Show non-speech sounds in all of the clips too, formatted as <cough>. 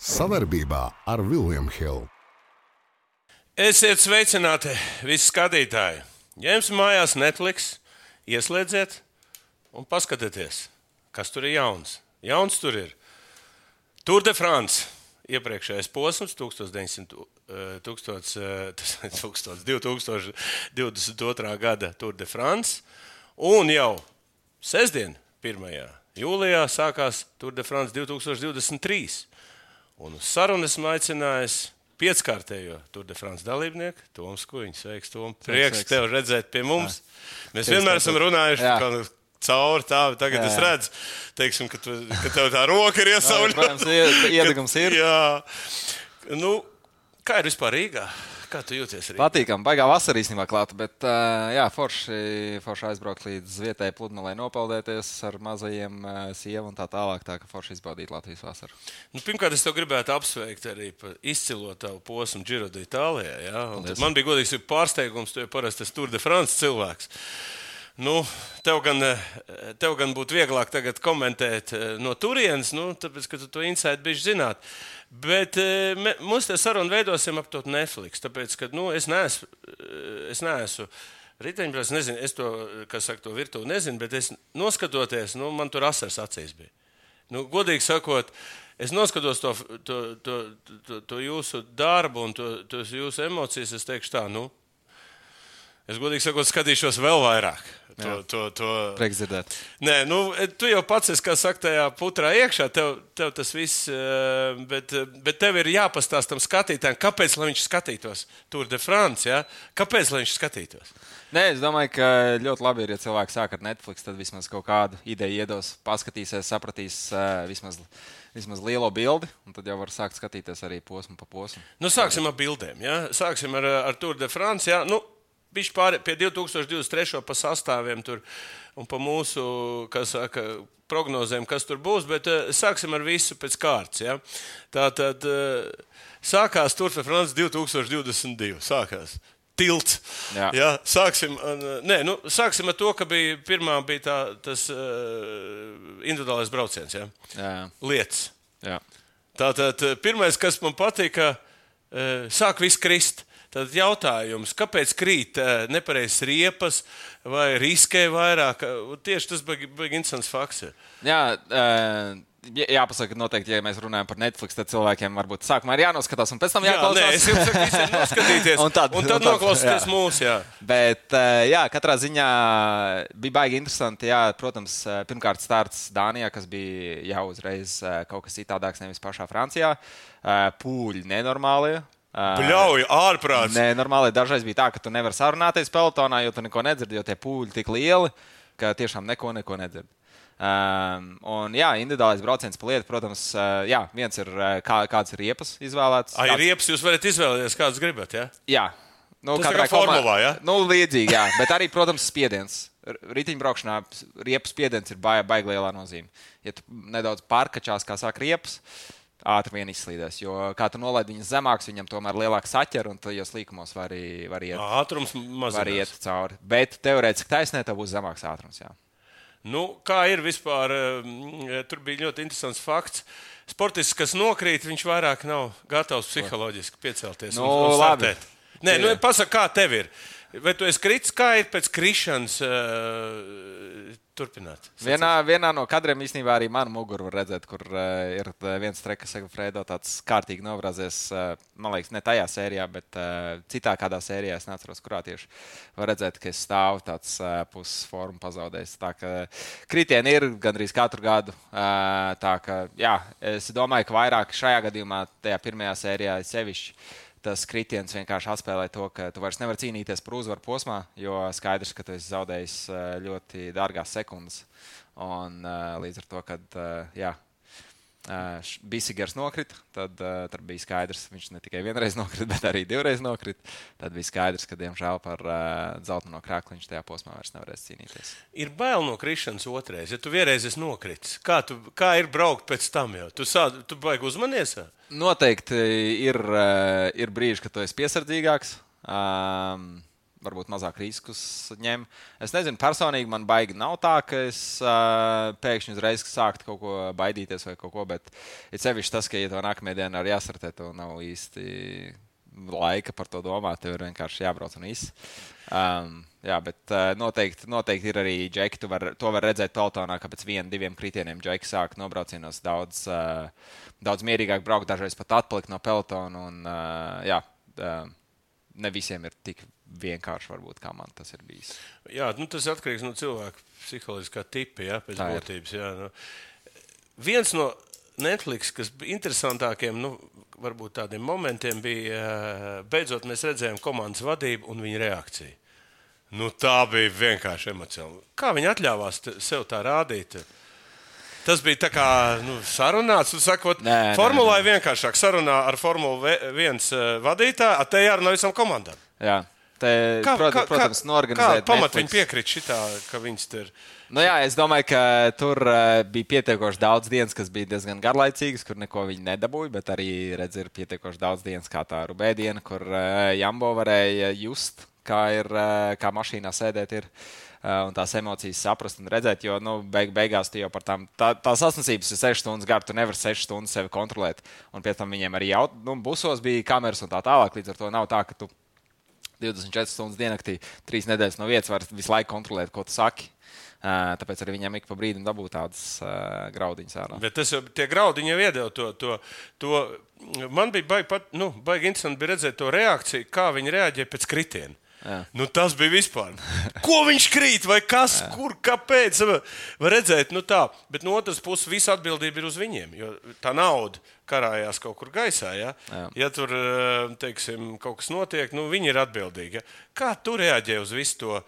Savarbībā ar Vilniņu Hildu. Esiet sveicināti, visi skatītāji! Ja jums mājās Netflix, ieslēdziet un paskatieties, kas tur ir jauns. Jauns tur ir Tour de France. Iepriekšējais posms, 1900, 1000, 2022. gada Tour de France. Un jau sestdien, 1. jūlijā, sākās Tour de France 2023. Un uz sarunu esmu aicinājis pieckārtējo Tour de France dalībnieku, Toms Kuņš. Sveiks, Tom! Prieks tev redzēt pie mums. Mēs vienmēr esam runājuši par cauri tā, tagad jā, jā. es redzu, teiksim, ka, tu, ka tev tā roka ir iesauļota. Protams, iedegums ir. jā. Nu, kā ir vispār Rīgā? Kā tu jūties? Rīgā? Patīkami, baigā vasarā īstenībā klāta, bet jā, forši, forši aizbraukt līdz vietējai pludmalei, nopeldēties ar mazajiem sievu un tā tālāk, tā ka forši izbaudīt Latvijas vasaru. Nu, pirmkārt, es tev gribētu apsveikt arī par izcilo tavu posmu Giro d'Italijā. Man bija godīgs pārsteigums, tu jau parasti esi Tour de France cilvēks. Nu, tev, gan, tev gan būtu vieglāk komentēt no turienes, nu, tāpēc, ka tu to insaidu biji zināt. Bet me, mums te sarunu veidosim ap to Netflix. Tāpēc, ka nu, es neesmu, es neesmu riteņbraucis, nezinu, es to, kas saka, to virtuvi nezinu, bet es noskatoties, nu, man tur asars acīs bija. Nu, godīgi sakot, es noskatos to, to, to, to, to jūsu darbu un to, tos jūsu emocijas, es teikšu tā, nu, Es godīgi sakot, skatīšos vēl vairāk. To, to, to... Prieks dzirdēt. Nē, nu, tu jau pats esi, kā saka, tajā putrā iekšā. Tev, tev tas viss, eh, bet, bet tev ir jāpastāst tam skatītājam, kāpēc viņš skatītos Tour de France. Ja? Kāpēc viņš skatītos? Nē, es domāju, ka ļoti labi ir, ja cilvēks sāk ar Netflix, tad vismaz kaut kādu ideju iedos, paskatīsies, sapratīs uh, vismaz vismaz lielo bildi, un tad jau var sākt skatīties arī posmu pa posmu. Nu, sāksim ar bildēm. Ja? Sāksim ar, ar Tour de France. Ja? Nu, Viņš pāri pie 2023. pa sastāviem tur un pa mūsu saka, prognozēm, kas tur būs, bet uh, sāksim ar visu pēc kārtas. Ja? Tā tad uh, sākās Tour de France 2022. Sākās. Tilts. Jā. Jā, sāksim, nē, nu, sāksim ar to, ka bija, pirmā bija tā, tas uh, individuālais brauciens. Ja? Jā. Lietas. Jā. Tātad pirmais, kas man patika, sāk viss krist. Tad jautājums, kāpēc krīt eh, nepareizs riepas vai riskē vairāk? Tieši tas bija interesants fakts. Jā, uh... Jāpasaka, noteikti, ja mēs runājam par Netflix, tad cilvēkiem varbūt sākumā ir jānoskatās, un pēc tam jāklausās. Jā, nē, es jums saku, noskatīties. <laughs> un tad, un tad, un tad noklausīties mūsu. Jā. Bet, eh, jā, katrā ziņā bija baigi interesanti. Jā, protams, pirmkārt, starts Dānijā, kas bija jau uzreiz kaut kas citādāks nevis pašā Francijā. Pūļi nenormālie Bļauj, ārprāts. Nē, normāli dažreiz bija tā, ka tu nevari sarunāties pelotonā, jo tu neko nedzirdi, jo tie pūļi tik lieli, ka tiešām neko, neko nedzirdi. Um, un, jā, individuālais brauciens pa lietu, protams, uh, jā, viens ir kā, kāds ir riepas izvēlēts. Ai, kāds... riepas jūs varat izvēlēties, kādas gribat, ja? Jā. Nu, katrā formulā, ja? Nu, līdzīgi, jā. Bet arī, protams, spiediens. Riteņbraukšanā riepas spiediens ir baigi lielā nozīme. Ja tu nedaudz pārkačās, kā sāk riepas, uh, ātri vien izslīdēs. Jo kā tu nolaidi viņas zemāks, viņam tomēr lielāks saķer, un tajos līkumos var, var iet, ātrums var iet cauri. Bet teorētiski taisnē, tev būs zemāks ātrums. Jā. Nu, kā ir vispār? Eh, tur bija ļoti interesants fakts. Sportists, kas nokrīt, viņš vairāk nav gatavs psiholoģiski piecelties. Nu, un, un labi. Nē, nu, pasaka, kā tev ir? Vai tu esi kritis, kā ir pēc krišanas? Uh, turpināt. Vienā, vienā no kadriem īstenībā arī manu muguru var redzēt, kur uh, ir eh, viens trekas, kas Fredo tāds kārtīgi novrāzies. Uh, man liekas, ne tajā sērijā, bet uh, citā kādā sērijā, es neatceros, kurā tieši var redzēt, ka es stāvu tāds uh, pusformu pazaudējis. Tā kā kritieni ir gandrīz katru gadu. Uh, tā kā, jā, es domāju, ka vairāk šajā gadījumā, tajā pirmajā sērijā sevišķi tas kritiens vienkārši atspēlē to, ka tu vairs nevari cīnīties par uzvaru posmā, jo skaidrs, ka tu esi zaudējis eh, ļoti dārgās sekundes. Un, eh, līdz ar to, kad eh, jā, Uh, Bisigers nokrita, tad, uh, tad bija skaidrs, ka viņš ne tikai vienreiz nokrita, bet arī divreiz nokrita. Tad bija skaidrs, ka diemžēl par uh, zelta no krākla viņš tajā posmā vairs nevarēs cīnīties. Ir bail no krišanas otrreiz. Ja tu vienreiz esi nokritis, kā, tu, kā ir braukt pēc tam? Jau? Tu, sā, tu baigi uzmanies? Noteikti ir, uh, ir brīži, kad tu esi piesardzīgāks. Um, varbūt mazāk riskus ņem. Es nezinu, personīgi man baigi nav tā, ka es uh, pēkšņi uzreiz sāktu kaut ko baidīties vai kaut ko, bet ir sevišķi tas, ka, ja to nākamajā dienā ir jāsartē, to nav īsti laika par to domāt. Tev ir vienkārši jābrauc un viss. Um, jā, bet uh, noteikti, noteikti ir arī džeki. Var, to var redzēt Peltonā, ka pēc viena, diviem kritieniem džeki sāk nobraucienos daudz, uh, daudz mierīgāk braukt, dažreiz pat atpalikt no peltona. Un, uh, jā, uh, ne visiem ir tik vienkārši, varbūt, kā man tas ir bijis. Jā, nu, tas atkarīgs no cilvēka psiholoģiskā tipa, jā, pēc Tā būtības. Jā, nu. Viens no Netflix, kas bija interesantākiem, nu, varbūt tādiem momentiem, bija beidzot mēs redzējām komandas vadību un viņa reakciju. Nu, tā bija vienkārši emocionāla. Kā viņi atļāvās sev tā rādīt? Tas bija tā kā nu, sarunāts. Sakot, nē, formulā ir vienkāršāk sarunā ar Formuli 1 vadītāju, te jārunā visam komandām. Jā. Te, kā, prot, kā, protams, norganizēt. Pamat viņi piekrīt šitā, ka viņas tur. Nu jā, es domāju, ka tur uh, bija pietiekoši daudz dienas, kas bija diezgan garlaicīgas, kur neko viņi nedabūja, bet arī redz, ir pietiekoši daudz dienas, kā tā rubēdiena, kur uh, Jambo varēja just, kā ir, kā mašīnā sēdēt. Ir. Uh, un tās emocijas saprast un redzēt, jo nu, beig, beigās tu jau par tām tā, tās sasniedzības ir 6 stundas garas, tu nevari 6 stundas sevi kontrolēt. Un pēc tam viņiem arī jau nu, busos bija kameras un tā tālāk. Līdz ar to nav tā, ka tu 24 stundas diennaktī, 3 nedēļas no vietas, var visu laiku kontrolēt, ko tu saki. Uh, tāpēc arī viņam ik pa brīdim dabūt tādas uh, graudiņas ārā. Bet tas jau tie graudiņi jau iedeva to. to, to man bija baigi, pat, nu, baigi interesanti bija redzēt to reakciju, kā viņi reaģē pēc kritiena. Nu, tas bija vispār. Ko viņš krīt, vai kas, Jā. kur, kāpēc? Var redzēt, nu tā, bet no otras puses, visa atbildība ir uz viņiem. Jo tā nauda karājās kaut kur gaisā. Ja, Jā. ja tur eh, teiksim, kaut kas notiek, nu, viņi ir atbildīgi. Ja? Kā tu reaģē uz visu to?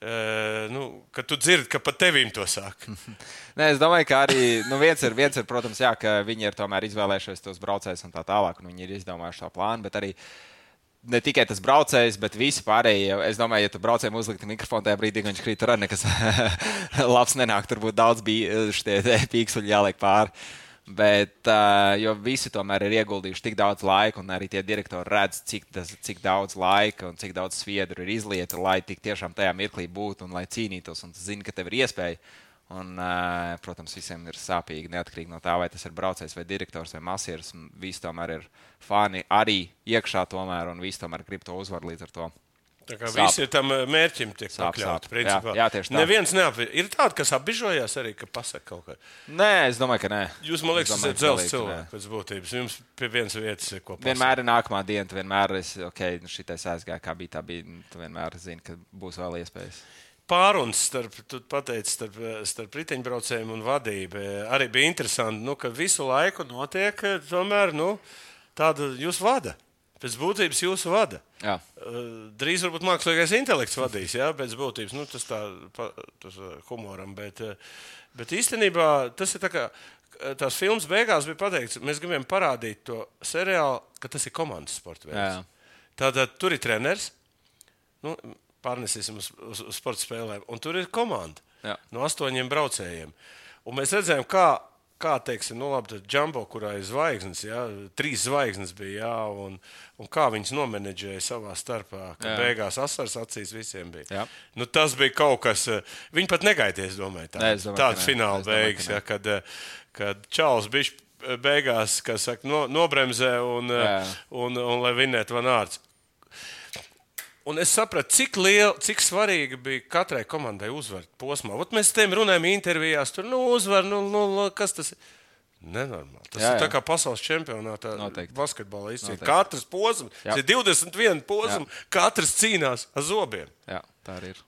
Uh, nu, kad tu dzirdi, ka pat tevīm to saka. <laughs> Nē, es domāju, ka arī nu, viens, ir, viens ir, protams, jā, ka viņi ir tomēr izvēlējušies tos braucējus un tā tālāk, un viņi ir izdomājuši šo plānu. Bet arī ne tikai tas braucējs, bet visi pārējie. Es domāju, ja tu braucējiem uzliktu mikrofonu tajā brīdī, kad viņš krīt, arī nekas <laughs> labs nenāk. Tur būtu daudz pīkstuļu jāliek pāri. Bet, jo visi tomēr ir ieguldījuši tik daudz laika, un arī tie direktori redz, cik, tas, cik daudz laika un cik daudz sviedru ir izlieta, lai tik tiešām tajā mirklī būtu un lai cīnītos. Un tu zini, ka tev ir iespēja. Un, uh, protams, visiem ir sāpīgi, neatkarīgi no tā, vai tas ir braucējs vai direktors vai masieris. Visi tomēr ir fani arī iekšā, tomēr, un visi tomēr grib to uzvaru līdz ar to. Tā kā sāp. visi tam mērķim tiek pakļauti. Jā, jā, tieši tā. Neviens neapvienojās. Ir tāda, kas apbižojās arī, ka pasaka kaut ko. Nē, es domāju, ka nē. Jūs, man liekas, esat dzels cilvēks pēc būtības. Jums pie vienas vietas ir ko pasaka. Vienmēr ir nākamā diena, vienmēr esi, ok, nu šitais aizgāja, kā bija, tā bija. Tu vienmēr zini, ka būs vēl iespējas pārunas starp, pateici, starp, starp riteņbraucējiem un vadību. Arī bija interesanti, nu, ka visu laiku notiek tomēr nu, tāda jūs vada. Pēc būtības jūsu vada. Jā. Drīz varbūt mākslīgais intelekts vadīs, jā, pēc būtības. Nu, tas tā, tas humoram, bet, bet īstenībā tas ir tā kā. Tās filmas beigās bija pateikts, mēs gribējām parādīt to seriālu, ka tas ir komandas sports. Tātad tur ir treneris. Nu, pārnesīsim uz, uz, uz sporta spēlēm. Un tur ir komanda Jā. no astoņiem braucējiem. Un mēs redzējām, kā, kā teiksim, nu, labi, Džambo, kurā ir zvaigznes, jā, trīs zvaigznes bija, jā, un, un kā viņas nomenedžēja savā starpā, ka jā. beigās asars acīs visiem bija. Jā. Nu, tas bija kaut kas, eh, viņi pat negaidīja, domāju, tā, ne, domāju, tāds fināla beigas, jā, kad, eh, kad Čāls bija beigās, kas saka, no, nobremzē un, un, un, un, un lai vinētu Vanārds. Un es sapratu, cik, liela, cik svarīga bija katrai komandai uzvaru posmā. Ot mēs tam runājam intervijās, tur nu, uzvar, nu, nu, kas tas ir. Nenormāli. Tas jā, jā. ir tā kā pasaules čempionātā basketbolā. Katrs posms, tas ir 21 posms, katrs cīnās ar zobiem. Jā, tā arī ir.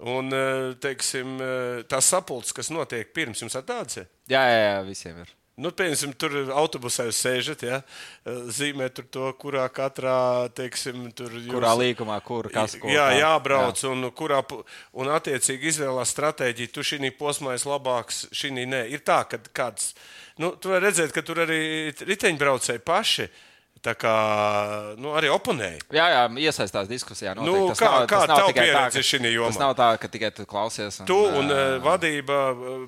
Un, eh, teiksim, eh, tā sapulce, kas notiek pirms jums, ir tāds? Jā, jā, jā, visiem ir. Nu, piemēram, tur autobusā jūs sēžat, ja, zīmē to, kurā katrā, teiksim, tur jūs, kurā līkumā, kur kas ko. Jā, jābrauc, jā. un, kurā, un attiecīgi izvēlās stratēģiju, tu šī posmā esi labāks, šī nē. Ir tā, ka kāds, nu, tu vari redzēt, ka tur arī riteņbraucēji paši Tā kā nu, arī oponēji. Jā, jā, iesaistās diskusijā. Noteikti. Nu, tas kā nav, kā tā pieredze šī jomā? Tas nav tā, ka tikai tu klausies. Un, tu un uh, vadība,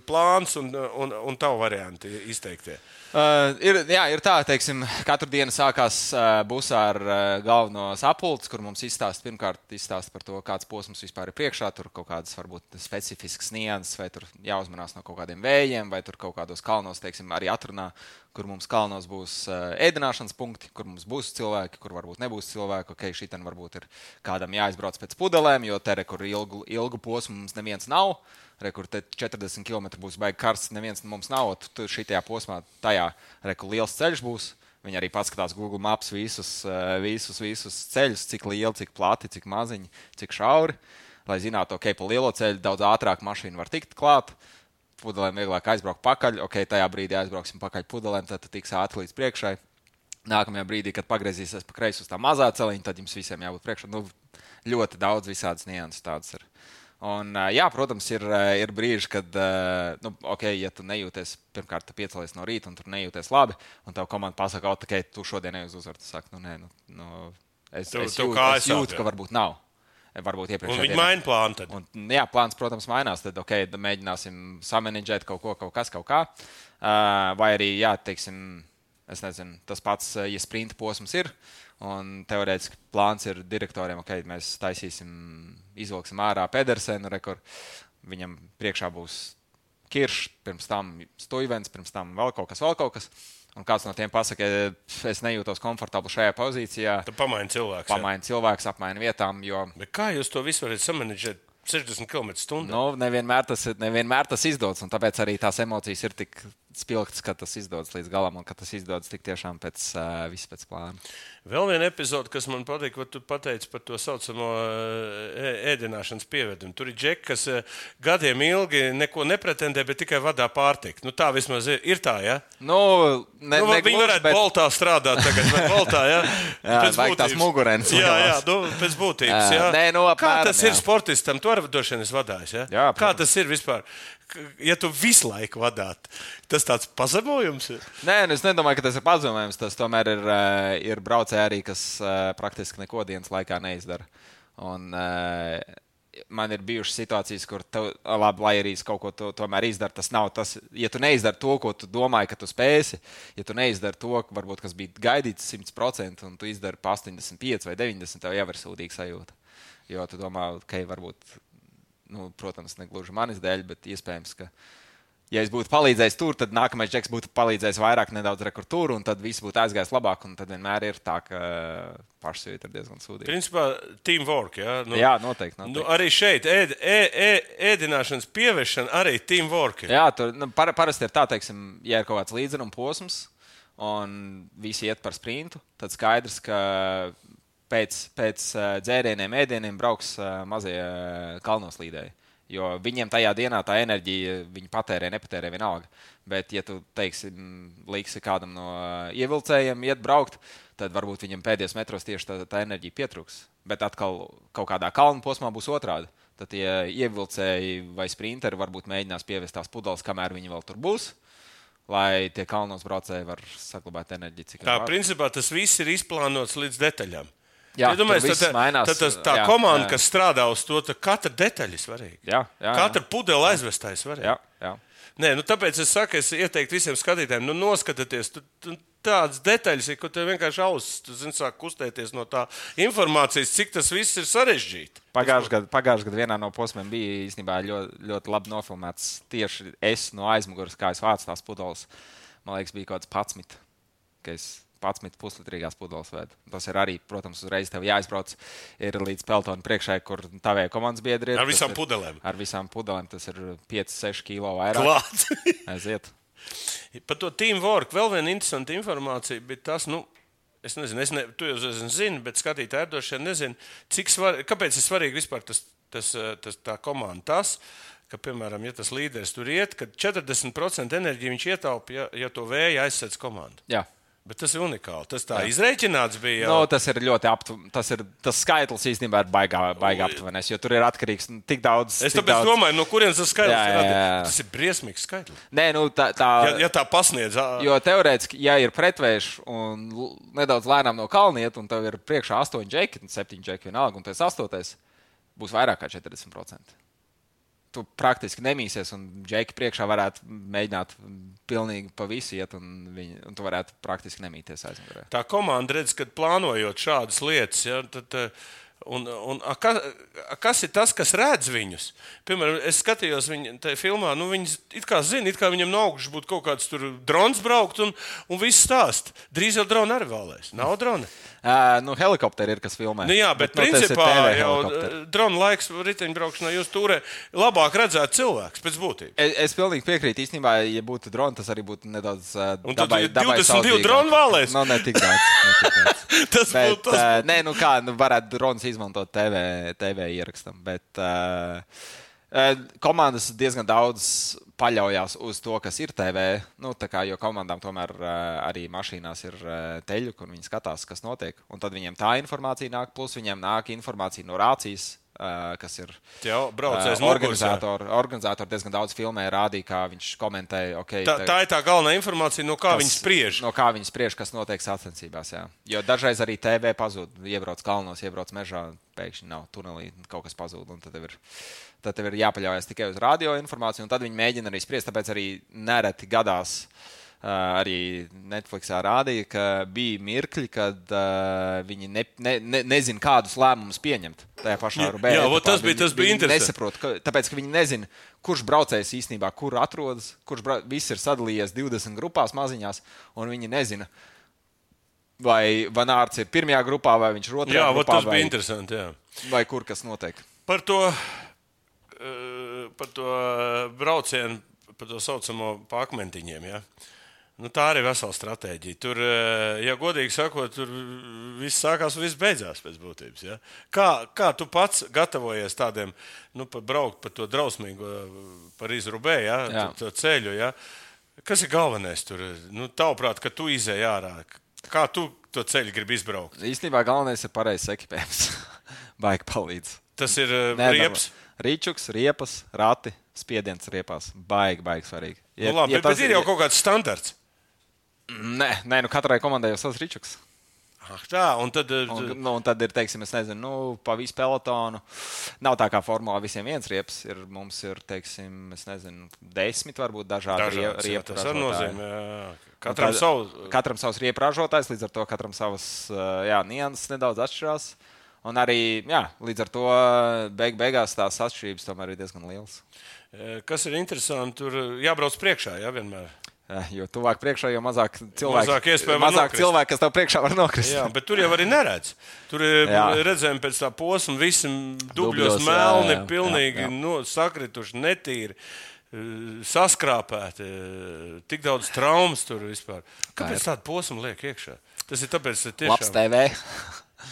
plāns un, un, un tavu varianti izteiktie. Uh, ir, jā, ir tā, teiksim, katru dienu sākās uh, busā ar uh, galveno sapulci, kur mums izstāsta pirmkārt izstāst par to, kāds posms vispār ir priekšā. Tur kaut kādas varbūt specifiskas nianses, vai tur jāuzmanās no kaut kādiem vējiem, vai tur kaut kādos kalnos, teiksim, arī atrunā, kur mums kalnos būs uh, ēdināšanas punkti, kur mums būs cilvēki, kur varbūt nebūs cilvēki. Ok, šī ten varbūt ir kādam jāizbrauc pēc pudelēm, jo te, kur ilgu, ilgu posmu mums neviens nav. Uh, re, kur 40 km būs baigi karsts, neviens mums nav. Tur šajā posmā, tajā reku liels ceļš būs. Viņi arī paskatās Google Maps visus, eh, visus, visus ceļus, cik lieli, cik plati, cik maziņi, cik šauri. Lai zinātu, ok, pa lielo ceļu daudz ātrāk mašīna var tikt klāt. Pudelēm vieglāk aizbraukt pakaļ. Ok, tajā brīdī aizbrauksim pakaļ pudelēm, tad tiks ātri līdz priekšai. Nākamajā brīdī, kad pagriezīsies pa kreisi uz tā mazā celiņa, tad jums visiem jābūt priekšā. Nu, ļoti daudz visādas nianses tādas ir. Un, jā, protams, ir, ir brīži, kad, nu, ok, ja tu nejūties, pirmkārt, tu piecelies no rīta un tur nejūties labi, un tev komanda pasaka, ka, ok, tu šodien neuz uzvaru. Tu saki, nu, nē, nu, nu, es, tu, es, tu jūt, es jūtu, ka varbūt nav. Varbūt iepriekš. Viņi maina plānu. Tad. Un, jā, plāns, protams, mainās. Tad, ok, mēģināsim samanģēt kaut ko, kaut kas, kaut kā. Uh, vai arī, jā, teiksim, es nezinu, tas pats, ja sprinta posms ir. Un teorētiski plāns ir direktoriem, ka okay, mēs taisīsim, izvilksim ārā Pedersenu, kur viņam priekšā būs Kiršs, pirms tam Stūvens, pirms tam vēl kaut kas, vēl kaut kas. Un kāds no tiem pasakā, es nejūtos komfortabli šajā pozīcijā. Tad pamaini cilvēks. Pamaini cilvēks, apmaini vietām. Jo... Bet kā jūs to visu varat samanģēt? 60 km/h. Nu, nevienmēr, tas, nevienmēr tas izdodas, un tāpēc arī tās emocijas ir tik spilgts, ka tas izdodas līdz galam, un ka tas izdodas tik tiešām pēc uh, viss pēc plāna. Vēl viena epizode, kas man patīk, ko tu pateici par to saucamo ēdināšanas pievedumu. Tur ir džeki, kas gadiem ilgi neko nepretendē, bet tikai vadā pārtiku. Nu, tā vismaz ir, ir tā, ja? Nu, ne, nu, viņi varētu bet... boltā strādāt tagad, vai boltā, ja? <laughs> jā, pēc būtības. Tās mugurens. Jā, jā, nu, pēc būtības, jā. Nē, nu, apmēram, Kā tas jā. ir sportistam? Tu arī esi vadājis, ja? Jā, protams. Kā tas ir vispār? Ja tu visu laiku vadāt, tas tāds pazemojums ir. Nē, nu es nedomāju, ka tas ir pazemojums. Tas tomēr ir, eh, ir braucēji arī, kas eh, praktiski neko dienas laikā neizdara. Un, eh, Man ir bijušas situācijas, kur, tev, labi, lai arī es kaut ko to, tomēr izdaru, tas nav tas. Ja tu neizdari to, ko tu domāji, ka tu spēsi, ja tu neizdari to, varbūt, kas bija gaidīts 100%, un tu izdari pa 85 vai 90, tev jau ir sūdīga sajūta. Jo tu domā, ka okay, varbūt nu, protams, ne gluži manis dēļ, bet iespējams, ka, ja es būtu palīdzējis tur, tad nākamais džeks būtu palīdzējis vairāk, nedaudz rekurtūru, un tad viss būtu aizgājis labāk. Un tad vienmēr ir tā, ka pašsavība ir diezgan sūdīga. Principā, teamwork. Ja? Nu, jā, noteikti. noteikti. Nu, arī šeit ēd, ē, ē, ēdināšanas pieviešana arī teamwork. Jā, tur nu, par, parasti ir tā, teiksim, ja ir kaut kāds līdzsvaruma posms. Un visi iet par sprintu. Tad skaidrs, ka pēc, pēc dzērieniem, ēdieniem brauks mazie kalnoslīdēji. Jo viņiem tajā dienā tā enerģija, viņi patērē, nepatērē vienalga. Bet, ja tu teiksi, liksi kādam no ievilcējiem iet braukt, tad varbūt viņam pēdējos metros tieši tā, tā enerģija pietrūks. Bet atkal kaut kādā kalnu posmā būs otrādi. Tad tie ievilcēji vai sprinteri varbūt mēģinās pievest tās pudeles, kamēr viņi vēl tur būs lai tie kalnos braucēji var saglabāt enerģiju. Tā, principā tas viss ir izplānots līdz detaļām. Jā, Iedomājieties, tad, mainās, tad tas, tā jā, komanda, jā. kas strādā uz to, katra detaļa ir svarīga. Jā, jā, katra pudele aizvestā ir svarīga. Jā, jā. Nē, nu, tāpēc es saku, es ieteiktu visiem skatītājiem, nu, noskatieties, tu, tu, tādas detaļas ir, ko tev vienkārši ausis sāk kustēties no tā informācijas, cik tas viss ir sarežģīti. Pagājušajā gadā, pagājušajā gadā vienā no posmiem bija īstenībā ļoti, ļoti labi nofilmēts tieši es no aizmugures, kā es vācu tās pudeles. Man liekas, bija kaut kāds 11. 11 puslitrīgās pudeles vēdu. Tas ir arī, protams, uzreiz tev jāizbrauc līdz peltona priekšai, kur tavējā komandas biedri ir. Ar visām ir, pudelēm. Ar visām pudelēm tas ir 5-6 kilo vairāk. Klāt! <laughs> Aiziet! Par to teamwork vēl viena interesanta informācija bija tas, nu, es nezinu, es ne, tu jau zini, bet skatītāji droši vien nezina, cik svarīgi, kāpēc ir svarīgi vispār tas, tas, tas tā komanda. Tas, ka, piemēram, ja tas līderis tur iet, tad 40% enerģiju viņš ietaupa, ja, ja to vēja aizsēdz komanda. Jā. Bet tas ir unikāli. Tas tā Jā. izreikināts bija. Jau... No, tas ir ļoti aptuveni. Tas, ir, tas skaitlis īstenībā ir baigā, baigā aptuvenis, jo tur ir atkarīgs no tik daudz. Es tāpēc daudz... domāju, no kurienes tas skaitlis jā, jā, jā. ir. Tas ir briesmīgs skaitlis. Nē, nu, tā, tā... Ja, ja tā pasniedz. Jo teorētiski, ja ir pretvērš un nedaudz lēnām no kalniet, un tev ir priekšā 8 džeki, 7 džeki vienalga, un tas 8 būs vairāk kā 40%. Tu praktiski nemīsies, un džeki priekšā varētu mēģināt pilnīgi pa visu iet, un, viņi, un tu varētu praktiski nemīties aizmugurē. Tā komanda redz, ka plānojot šādas lietas, ja, tad. Uh, Un, un, a, kas, a, kas ir tas, kas redz viņus? Piemēram, es skatījos viņu tajā filmā, nu, viņi it kā zina, it kā viņam no augšas būtu kaut kāds drons braukt, un, un viss stāst. Drīz jau drona arī vēlēs. Nav drona. Uh, nu, helikopteri ir kas filmē. Nu, jā, bet, bet nu, principā jau drona laiks riteņbraukšanā jūs turē labāk redzēt cilvēks pēc būtības. Es, es pilnīgi piekrītu. Īstenībā, ja būtu drona, tas arī būtu nedaudz uh, un dabai, dabai 22 dronu vēlēs. Nu, ne tik daudz. Ne tik daudz. <laughs> tas bet, būtu tas. Uh, nē, nu kā, nu, varētu drons izmantot TV, TV ierakstam, bet uh, komandas diezgan daudz paļaujas uz to, kas ir TV. Nu, kā, jo komandām tomēr uh, arī mašīnās ir uh, teļu, kur viņi skatās, kas notiek. Un tad viņiem tā informācija nāk, plus viņiem nāk informācija no rācijas. Kas ir jau braucējis uh, organizatori. Organizatori diezgan daudz filmē, rādīja, kā viņš komentēja. Okay, tā, tā ir tā galvenā informācija, no kā kas, viņi spriež. No kā viņi spriež, kas notiek sacensībās. Jā. Jo dažreiz arī TV pazūd, iebrauc kalnos, iebrauc mežā, pēkšņi nav tunelī, kaut kas pazūd. Tad ir tad tev ir jāpaļaujas tikai uz radio informāciju, un tad viņi mēģina arī spriest. Tāpēc arī nereti gadās. Uh, arī Netflixā rādīja, ka bija mirkļi, kad uh, viņi ne, ne, ne, nezina, kādus lēmumus pieņemt. Tajā pašā rubē. Jā, etapā. tas bija, tas bija interesanti. Nesaprot, ka, tāpēc, ka viņi nezina, kurš braucējs īstenībā kur atrodas, kurš brau, viss ir sadalījies 20 grupās maziņās, un viņi nezina. Vai Vanārds ir pirmajā grupā, vai viņš ir otrajā jā, grupā. Jā, tas bija interesanti. Jā. Vai kur kas notiek? Par to Eh, par to braucienu, par to saucamo pakmentiņiem. Ja? Nu, tā arī ir vesela stratēģija. Tur, eh, ja godīgi sakot, tur viss sākās un viss beidzās pēc būtības. Ja? Kā, kā tu pats gatavojies tādiem, nu, pa braukt pa to drausmīgo Parīzu rubēju, ja? Jā. to ceļu? Ja? Kas ir galvenais tur? Nu, tavuprāt, ka tu izēj ārā. Kā tu to ceļu gribi izbraukt? Īstenībā galvenais ir pareizs ekipējums. <laughs> Baigi palīdz. Tas ir riepas. Nē, Rīčuks, riepas, rati, spiediens riepās. Baigi, baigi svarīgi. Ja, nu, labi, ja bet, bet ir jau kaut kāds standarts. Nē, nē nu katrai komandai jau savs rīčuks. Ah, tā, un tad, un, nu, un tad ir, teiksim, es nezinu, nu, pa visu pelotonu. Nav tā kā formulā visiem viens riepas. Ir, mums ir, teiksim, es nezinu, desmit varbūt dažādi Dažāds, riepu. Jā, tas arī nozīmē, jā. Katram, tad, savu... katram savs riepu ražotājs, līdz ar to katram savas, jā, nianses nedaudz atšķirās. Un arī jā, līdz ar to beig beigās tās atšķirības tomēr ir diezgan lielas. Kas ir interesanti, tur jābrauc priekšā, jā, vienmēr. Jo tuvāk priekšā, jo mazāk cilvēku, mazāk mazāk cilvēku kas tev priekšā var nokrist. Jā, bet tur jau arī neredz. Tur redzējām pēc tā posma, visi dubļos, melni, jā, jā, pilnīgi jā, jā. No, sakrituši, netīri e, saskrāpēti, tik daudz traumas tur vispār. Kāpēc tādu posmu liek iekšā? Tas ir tāpēc, ka tiešām... Labs TV.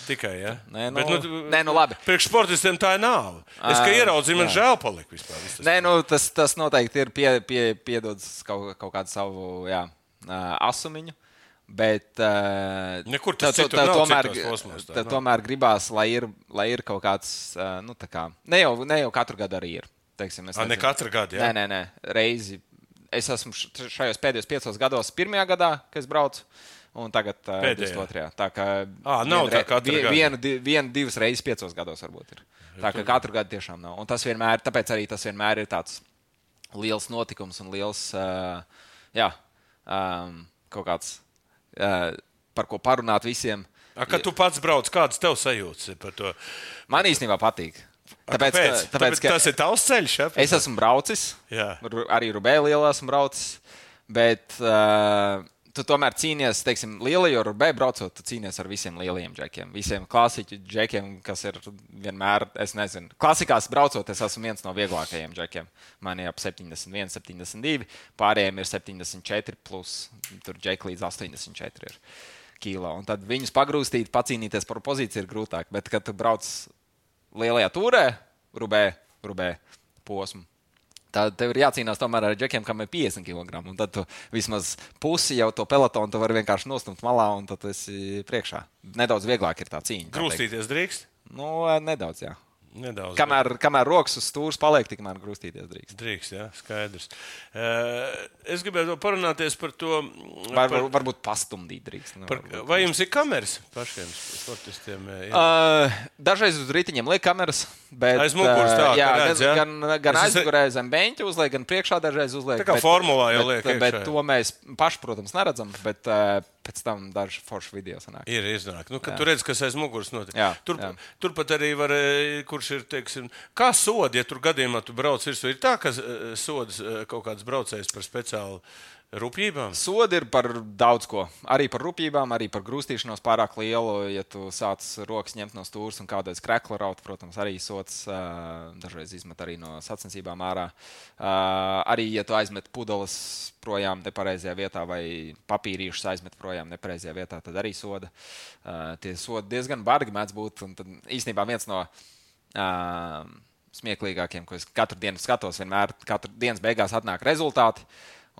Tikai, ja? Nē, nu, Bet, nu, nē, nu labi. Priekšsportistiem tā ir nav. Es kā ieraudzīju, man žēl palika vispār. Nē, nu, tas, tas noteikti ir pie, pie, piedodas kaut, kaut kādu savu jā, asumiņu. Bet uh, Nekur tas tā, tā, tomēr, kosmos, tā, tā, tomēr gribās, lai ir, lai ir kaut kāds, uh, nu, tā kā, ne jau, ne jau katru gadu arī ir. Teiksim, A, ne katru gadu, jā. Nē, nē, nē, reizi. Es esmu šajos pēdējos piecos gados, pirmajā gadā, kad es braucu un tagad uh, 22. Tā kā à, nav vien, tā katru vien, vienu, di, vienu, divas reizes piecos gados varbūt ir. Tā kā katru gadu tiešām nav. Un tas vienmēr, tāpēc arī tas vienmēr ir tāds liels notikums un liels, uh, jā, um, kaut kāds, uh, par ko parunāt visiem. A, kad tu pats brauc, kādas tev sajūtas par to? Man īstenībā patīk. Tāpēc, ka, tāpēc, tāpēc, ka tas ir tavs ceļš. Ja? Es esmu braucis. Jā. Arī Rubēlī esmu braucis. Bet uh, tu tomēr cīnies, teiksim, lielajā rubē braucot, tu cīnies ar visiem lielajiem džekiem, visiem klasiķu džekiem, kas ir vienmēr, es nezinu, klasikās braucot, es esmu viens no vieglākajiem džekiem. Man ir ap 71, 72, pārējiem ir 74, plus tur džeki līdz 84 ir kilo. Un tad viņus pagrūstīt, pacīnīties par pozīciju ir grūtāk, bet kad tu brauc lielajā turē, rubē, rubē posmu, Tad tev ir jācīnās tomēr ar džekiem, kam ir 50 kg. Un tad tu vismaz pusi jau to pelotonu tu vari vienkārši nostumt malā, un tad esi priekšā. Nedaudz vieglāk ir tā cīņa. Krustīties drīkst? Nu, nedaudz, jā. Nedaudz. Kamēr, kamēr rokas uz stūres paliek, tikmēr grūstīties drīkst. Drīkst, jā, skaidrs. Uh, es gribētu parunāties par to. Var, par, var, varbūt pastumdīt drīkst. Nu, par, vai jums ir kameras pašiem sportistiem? Uh, dažreiz uz rītiņiem liek kameras, bet Aiz muguras tā, jā, redz, jā? gan, gan, aizmugurē zem beņķa uzliek, gan priekšā dažreiz uzliek. Tā kā bet- formulā jau liek Bet, bet to mēs paši, protams, neredzam, bet uh, pēc tam daži forši video sanāk. Ir iznāk. Nu, tu redz, kas aiz muguras notiek. Jā, Tur, jā. turpat arī var, eh, kurš ir, teiksim, kā sodi, ja tur gadījumā tu brauc virsū, ir tā, ka eh, sodas eh, kaut kāds braucējs par speciālu rūpībām. Sodi ir par daudz ko. Arī par rupjībām, arī par grūstīšanos pārāk lielu. Ja tu sāc rokas ņemt no stūres un kādreiz krekla raut, protams, arī sots uh, dažreiz izmet arī no sacensībām ārā. Uh, arī, ja tu aizmet pudeles projām nepareizajā vietā vai papīrīšus aizmet projām nepareizajā vietā, tad arī soda. Uh, tie sodi diezgan bargi mēdz būt. Un tad īstenībā viens no uh, smieklīgākiem, ko es katru dienu skatos, vienmēr katru dienas beigās atnāk rezultāti.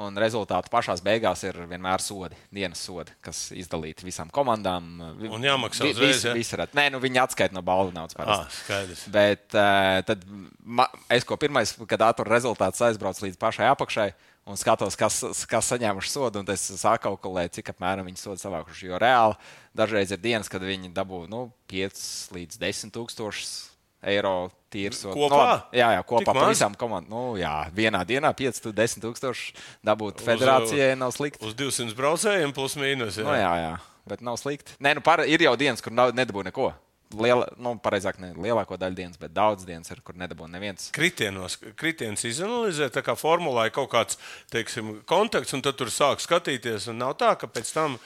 Un rezultāti pašā beigās ir vienmēr sodi, dienas sodi, kas izdalīti visām komandām. Un jāmaksā uzreiz, visi- ja? visi redz. Nē, nu viņi atskaita no balvu naudas. Ah, skaidrs. Bet uh, tad ma, es ko pirmais, kad ātrāk rezultāts aizbraucu līdz pašai apakšai un skatos, kas, kas saņēmuši sodu, un es sāku kalkulēt, cik apmēram viņi sodu savākuši. Jo reāli dažreiz ir dienas, kad viņi dabū nu, 5 līdz 10 tūkstošus eiro tīru sodu. Kopā? Nu, jā, jā, kopā par visām komandām. Nu, jā, vienā dienā 5, 10 tūkstoši dabūt federācijai nav slikti. Uz 200 braucējiem plus mīnus. Jā. Nu, jā, jā, bet nav slikti. Nē, nu, par, ir jau dienas, kur nav- nedabū neko. Liela, nu, pareizāk, ne lielāko daļu dienas, bet daudz dienas, ir, kur nedabū neviens. Kritienos, kritiens izanalizē, tā kā formulā ir kaut kāds teiksim, konteksts, un tad tur sāk skatīties. un Nav tā, ka pēc tam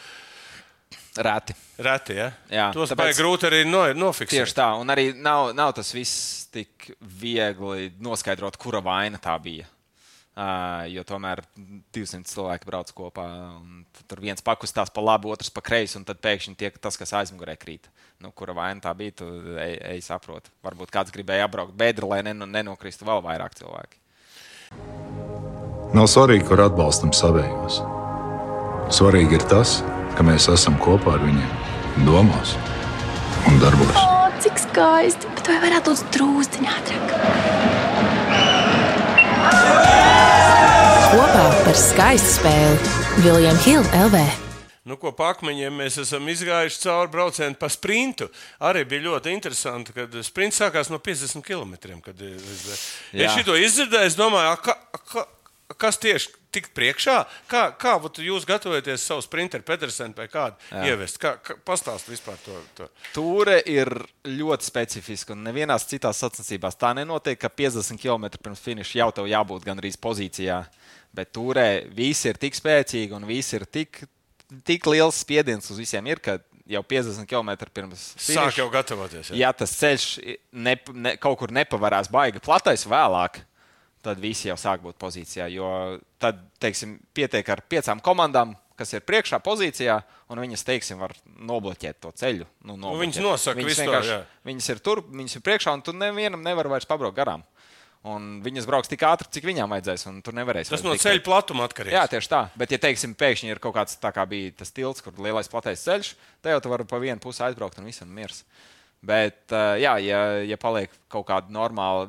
Reti. reti, ja? Jā, tos tāpēc- grūti arī no, nofiksēt. Tieši tā, un arī nav, nav tas viss tik viegli noskaidrot, kura vaina tā bija. Uh, jo tomēr 200 cilvēki brauc kopā, un tur viens pakustās pa labi, otrs pa kreisi, un tad pēkšņi tiek tas, kas aizmugurē krīt. Nu, kura vaina tā bija, tu ej, ej saproti. Varbūt kāds gribēja apbraukt bedri, lai neno- nenokristu vēl vairāk cilvēki. Nav svarīgi, kur atbalstam savējos. Svarīgi ir tas, ka mēs esam kopā ar viņiem, domās un darbos. O, cik skaisti! Bet vai varētu būt drūzdiņā ātrāk? Kopā par skaistu spēli Viljams Hilde LV. Nu, ko pakmeņiem mēs esam izgājuši cauri braucienu pa sprintu. Arī bija ļoti interesanti, kad sprints sākās no 50 km. Kad es Jā. es šo izdzirdēju, es domāju, a, ka, a, ka, kas tieši tik priekšā? Kā, kā jūs gatavojaties savu sprinteru Petersenu vai kādu Jā. ievest? Kā, kā, pastāst vispār to. to. Tūre ir ļoti specifiska, un nevienās citās sacensībās tā nenotiek, ka 50 km pirms finiša jau tev jābūt gandrīz pozīcijā. Bet turē visi ir tik spēcīgi un visi ir tik, tik liels spiediens uz visiem, ir, ka jau 50 km pirms Sāk finiša jau gatavoties. Jā. ja tas ceļš ne, ne, kaut kur nepavarās baigi platais vēlāk, tad visi jau sāk būt pozīcijā. Jo tad, teiksim, pietiek ar piecām komandām, kas ir priekšā pozīcijā, un viņas, teiksim, var nobloķēt to ceļu. Nu, Nu, viņas nosaka viņas visu. Viņas ir tur, viņas ir priekšā, un tur nevienam nevar vairs pabraukt garām. Un viņas brauks tik ātri, cik viņām vajadzēs, un tur nevarēs. Tas no ceļa platuma atkarīgs. Jā, tieši tā. Bet, ja teiksim, pēkšņi ir kaut kāds tā kā bija tas tilts, kur lielais platais ceļš, tad jau tu vari pa vienu pusi aizbraukt un visam miers. Bet, ā, jā, ja, ja paliek kaut kāda normāla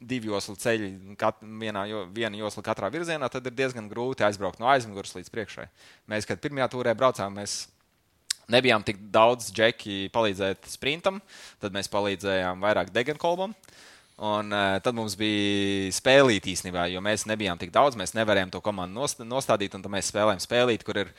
divu joslu ceļa, kat, vienā, jo- viena josla katrā virzienā, tad ir diezgan grūti aizbraukt no aizmugures līdz priekšai. Mēs, kad pirmajā tūrē braucām, mēs nebijām tik daudz džeki palīdzēt sprintam, tad mēs palīdzējām vairāk degenkolbam. Un uh, tad mums bija spēlīt īstenībā, jo mēs nebijām tik daudz, mēs nevarējām to komandu nost- nostādīt, un tad mēs spēlējām spēlīt, kur ir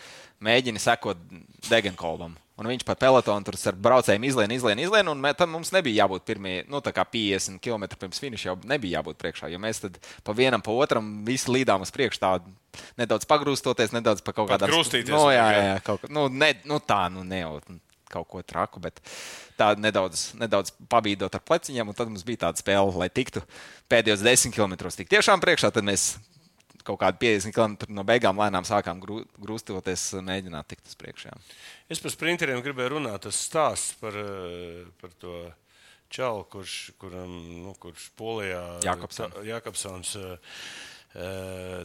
mēģini sekot degenkolbam. Un viņš pa pelotonu tur ar braucējiem izlien, izlien, izlien, un mē, tad mums nebija jābūt pirmie, nu, tā kā 50 km pirms finiša jau nebija jābūt priekšā, jo mēs tad pa vienam, pa otram visi līdām uz priekšu tādu nedaudz pagrūstoties, nedaudz pa kaut Pat kādām grūstīties No, jā, vajag, jā. jā, jā, kaut, kā- nu, ne, nu, tā, nu, ne jau kaut ko traku, bet tā nedaudz, nedaudz pabīdot ar pleciņiem, un tad mums bija tāda spēle, lai tiktu pēdējos 10 km tik tiešām priekšā, tad mēs kaut kādi 50 km no beigām lēnām sākām grū- grūstoties, mēģināt tikt uz priekšu. Es par sprinteriem gribēju runāt. Tas stāsts par, eh, par to čalu, kurš, kuram, nu, kurš Polijā Jakobsons.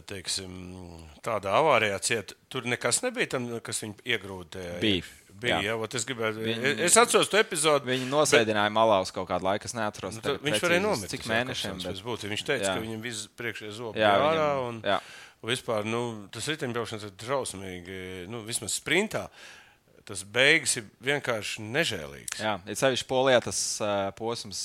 Teiksim, tādā avārijā cieta. Tur nekas nebija tam, kas viņu iegrūda. tajā. Bija. Bija, Jā. jā, es gribēju. Viņi- Es atceros to epizodu. Viņi nosēdināja malā uz kaut kādu laiku. Es neatceros, Nu, viņš precīzi, varēja nomirt. Cik tas mēnešiem? Bet... pēc būtības. Viņš teica, Jā. ka viņam viss priekšējā zoba Jā, bija ārā. Un, jā. vispār, nu, tas riteņbraukšanas ir drausmīgi. Nu, vismaz sprintā tas beigas ir vienkārši nežēlīgs. Jā, ir sevišķi polijā tas uh, posms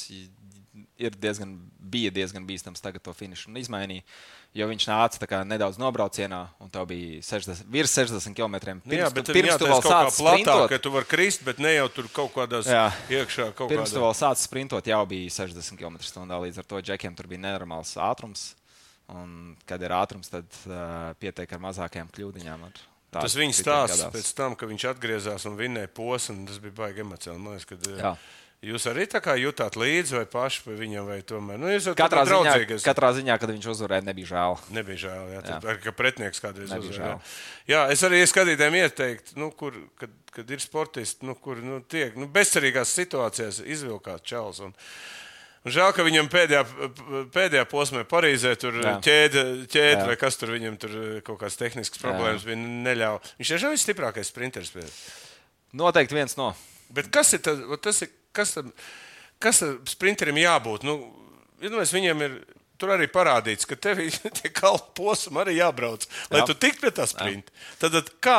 ir diezgan, bija diezgan bīstams tagad to finišu un izmainīja. Jo viņš nāca tā kā nedaudz nobraucienā, un tev bija 60, virs 60 km. Pirms, Nu, jā, bet tu, pirms pirms tu tam vēl kaut kā sāci platāk, sprintot, ka tu vari krist, bet ne jau tur kaut kādās Jā. iekšā. Kaut pirms tu kādā... vēl sāci sprintot, jau bija 60 km/h. Līdz ar to džekiem tur bija nenormāls ātrums. Un, kad ir ātrums, tad uh, pietiek ar mazākajām kļūdiņām. Ar tādu Tas viņa stāsts pēc tam, ka viņš atgriezās un vinnēja posmu, tas bija baigi emocionāli. Man liekas, ka, Jā. Jūs arī tā kā jutāt līdzi vai paši viņam, vai tomēr? Nu, jau Katrā ziņā, draudzīgais- katrā ziņā, kad viņš uzvarēja, nebija žēl. Nebija žēl, jā, Jā. tad, jā. ka pretinieks kādreiz Nebija uzvarēja. žēl. Jā, es arī skatītājiem ieteiktu, nu, kur, kad, kad ir sportisti, nu, kur nu, tiek nu, bezcerīgās situācijās izvilkāt čels. Un, žēl, ka viņam pēdējā, pēdējā posmā Parīzē tur Jā. ķēde, ķēde Jā. vai kas tur viņam tur kaut kādas tehniskas problēmas bija, neļauj. Viņš ir stiprākais sprinteris. pie- Noteikti viens no. Bet kas ir tas, tas ir, kas, tam- kas tam sprinterim jābūt? Nu, iedomājieties, viņiem ir tur arī parādīts, ka tev <laughs> ir tie kalnu posmi arī jābrauc, lai Jā. tu tiktu pie tā sprinta. Tad, tad kā,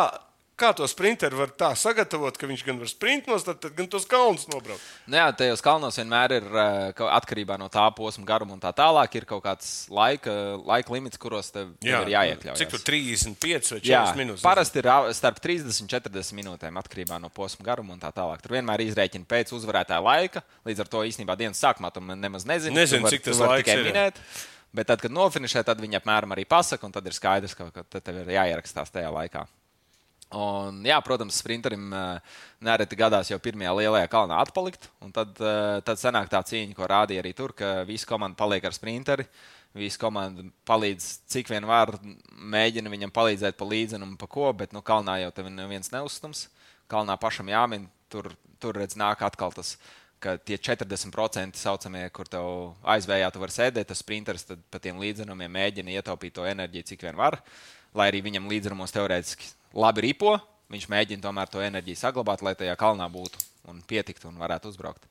kā to sprinteru var tā sagatavot, ka viņš gan var sprint nostāt, tad gan tos kalnus nobraukt? Nu jā, tajos kalnos vienmēr ir eh, ka atkarībā no tā posma garuma un tā tālāk. Ir kaut kāds laika, laika limits, kuros tev tev ir jāiekļaujas. Cik tur 35 vai 40 Jā, minūtes? parasti ir starp 30 un 40 minūtēm atkarībā no posma garuma un tā tālāk. Tur vienmēr izrēķina pēc uzvarētāja laika. Līdz ar to īstenībā dienas sākumā tu nemaz nezini, Nezinu, tu vari- cik tas laiks tikai ir, jā. minēt. Bet tad, kad nofinišē, tad viņi apmēram arī pasaka, un tad ir skaidrs, ka, ka tad tev ir jāierakstās tajā laikā. Un, jā, protams, sprinterim eh, nereti gadās jau pirmajā lielajā kalnā atpalikt. Tad, eh, tad sanāk tā cīņa, ko rādīja arī tur, ka visa komanda paliek ar sprinteri. Visa komanda palīdz, cik vien var, mēģina viņam palīdzēt pa līdzenu un pa ko, bet nu, kalnā jau tev neviens neuzstums. Kalnā pašam jāmin, tur, tur redz, nāk atkal tas, ka tie 40% saucamie, kur tev aizvējā tu vari sēdēt, tas sprinteris tad pa tiem līdzenumiem mēģina ietaupīt to enerģiju, cik vien var. Lai arī viņam līdzrumos teorētiski labi ripo, viņš mēģina tomēr to enerģiju saglabāt, lai tajā kalnā būtu un pietiktu un varētu uzbraukt.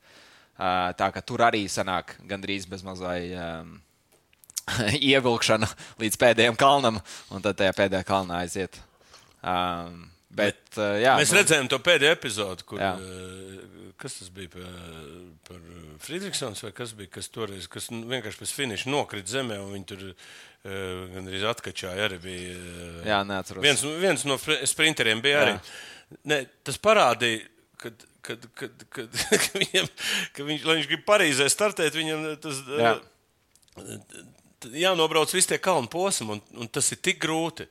Tā kā tur arī sanāk gandrīz bez mazai um, <laughs> ievilkšana līdz pēdējiem kalnam, un tad tajā pēdējā kalnā aiziet. Um, bet, uh, jā, Mēs nu, redzējām to pēdējo epizodi, kur Jā. eh, kas tas bija par, par Friedrichsons vai kas bija, kas toreiz kas vienkārši pēc finiša nokrita zemē un viņi tur gandrīz atkačāja. Arī bija Jā, neatceros. viens, viens no sprinteriem bija arī. Ne, tas parādīja, kad, kad, kad, kad, <laughs> ka viņam, ka viņš, lai viņš grib Parīzē startēt, viņam tas. eh, Jā. Jānobrauc visi tie kalnu posmi, un, un tas ir tik grūti.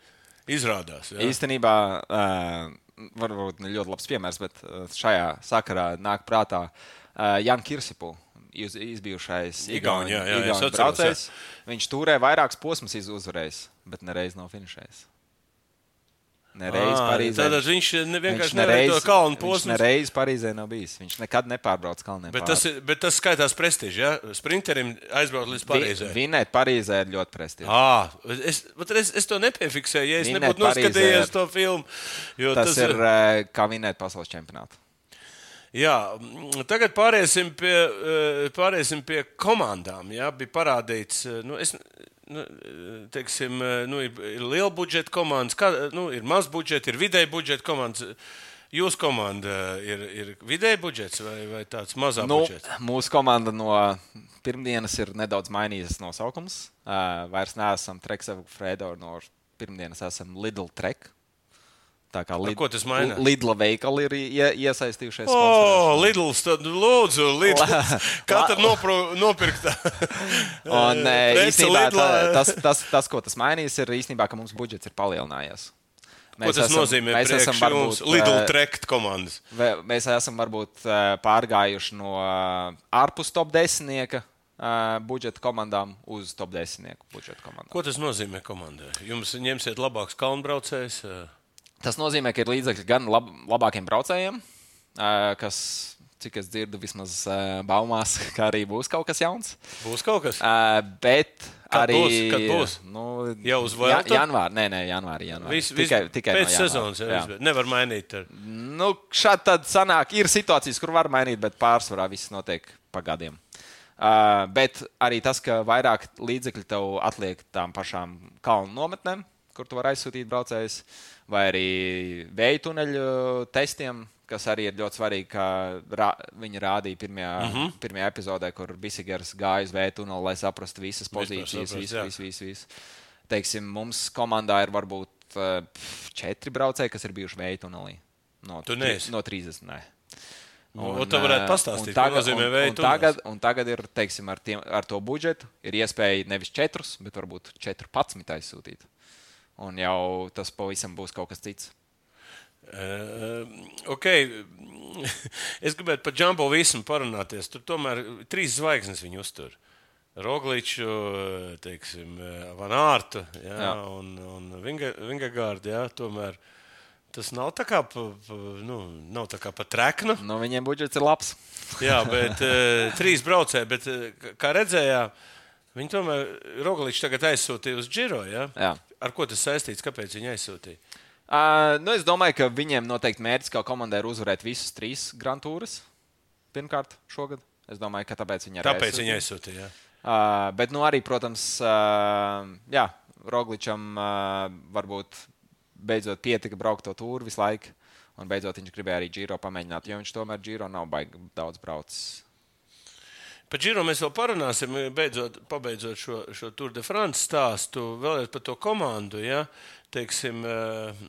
Izrādās. Jā. Īstenībā, uh, varbūt ne ļoti labs piemērs, bet šajā sakarā nāk prātā uh, Jan Kirsipu. iz- Izbijušais Igauni, jā, jā, es Igauni atceros, braucējs. Viņš turēja vairākus posmus, iz- uzvarējis, bet nereiz nav finišējis. Nereiz Ā, Parīzē. Tātad viņš ne- vienkārši Viņš nevarēja to kalnu viņš posmu. nereiz Parīzē nav bijis. Viņš nekad nepārbrauc kalniem. Bet tas, ir, bet tas skaitās prestižs. Ja? Sprinterim aizbraukt līdz Parīzē. Vi, vinēt Parīzē ir ļoti prestižs. À, es, es, es to nepiefiksēju, ja es Vinēt nebūtu noskatījies ir- to filmu. Tas, tas ir eh, kā vinēt pasaules čempionātu. Jā, mm, tagad pāriesim pie, eh, pāriesim pie komandām. Jā, bija parādīts, eh, nu, es, nu, eh, teiksim, nu, ir, ir liela budžeta komandas, kā, nu, ir maz budžeta, ir vidēji budžeta komandas. Jūsu komanda ir, ir vidēji budžets vai, vai tāds mazā Nu, budžets? mūsu komanda no pirmdienas ir nedaudz mainījusies nosaukums. Uh, vairs neesam Treks Fredo. No pirmdienas esam Lidl Trek. Tā kā Lid, ko tas maina? Lidla veikali ir ie, iesaistījušies. O, sponsorēšanā. Lidls, tad lūdzu, Lidls. <laughs> Katra nopro, nopirktā. Un, <laughs> <laughs> īstenībā, tā, tas, tas, tas, ko tas mainīs, ir īstenībā, ka mums budžets ir palielinājies. Ko tas nozīmē? Mēs esam varbūt, Lidl eh, trekt komandas. Mēs esam varbūt eh, pārgājuši no eh, ārpus top 10 eh, budžeta komandām uz top 10 budžeta komandām. Ko tas nozīmē komandai? Jums ņemsiet labāks kalnbraucējs. eh, Tas nozīmē, ka ir līdzekļi gan lab, labākiem braucējiem, kas cik es dzirdu, vismaz uh, baumās, <laughs> ka arī būs kaut kas jauns. Būs kaut kas. Uh, bet Kad arī būs? Kad būs? Nu, Jau uz ja, Velta? janvārī, nē, nē, janvārī. janvārī. Vis, vis, tikai, tikai pēc no sezonas. Jā. Jā. Nevar mainīt. Ar... Nu, šādi tad sanāk, ir situācijas, kur var mainīt, bet pārsvarā viss notiek pa gadiem. Uh, bet arī tas, ka vairāk līdzekļu tev atliek tām pašām kalnu nometnēm, kur tu vari aizsūtīt braucējus, vai arī vēja tuneļu testiem, kas arī ir ļoti svarīgi, kā rā, viņi rādīja pirmajā, uh -huh. pirmajā epizodē, kur Bisigers gāja uz vēja tuneli, lai saprastu visas pozīcijas, visu, visu, visu, visu. Teiksim, mums komandā ir varbūt uh, četri braucēji, kas ir bijuši vēja tunelī. No, Tu neesi? no 30. Nē. Nu, un tu varētu eh, pastāstīt, un ko nozīmē un- un tunelis. tagad, un tagad ir, teiksim, ar, tiem, ar to budžetu, ir iespēja nevis 4, bet varbūt 14 aizsūtīt. Un jau tas pavisam būs kaut kas cits. Uh, ok, <laughs> es gribētu par Džambo visam parunāties. Tur tomēr trīs zvaigznes viņu uztur. Rogliču, teiksim, Van Ārtu jā, jā. Un, un Vingegārdu. Tomēr tas nav tā kā pa, pa, nu, nav tā kā pa treknu. No Nu, viņiem budžets ir labs. <laughs> Jā, bet uh, trīs braucēji, bet uh, kā redzējām, viņi tomēr Rogliču tagad aizsūtīja uz Giro. Jā? Jā. Ar ko tas saistīts? Kāpēc viņi aizsūtīja? Uh, nu, es domāju, ka viņiem noteikti mērķis kā komandai ir uzvarēt visus trīs Grand Tours. Pirmkārt, šogad. Es domāju, ka tāpēc viņi arī Tāpēc viņi aizsūtīja. Uh, bet, nu, arī, protams, uh, jā, Rogličam uh, varbūt beidzot pietika braukt to tūri visu laiku. Un beidzot viņš gribēja arī Giro pamēģināt, jo viņš tomēr Giro nav baigi daudz braucis. Par Giro mēs vēl parunāsim, beidzot, pabeidzot šo, šo Tour de France stāstu. Vēlreiz par to komandu. Ja? Teiksim, eh,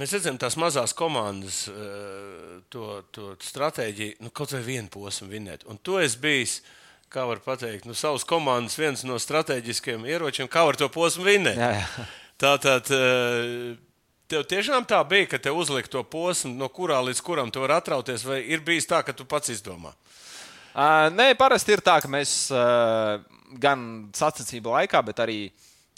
mēs redzam, tās mazās komandas, eh, to, to stratēģiju, nu, kaut vai vienu posmu vinēt. Un to es biju. Kā var teikt, nu, savas komandas viens no strateģiskiem ieročiem, kā var to posmu vinēt. Jā, jā. Tātad, eh, tev tiešām tā bija, ka te uzlikt to posmu, no kurā līdz kuram tu vari atrauties, vai ir bijis tā, ka tu pats izdomā? Uh, nē, parasti ir tā, ka mēs uh, gan sacensību laikā, bet arī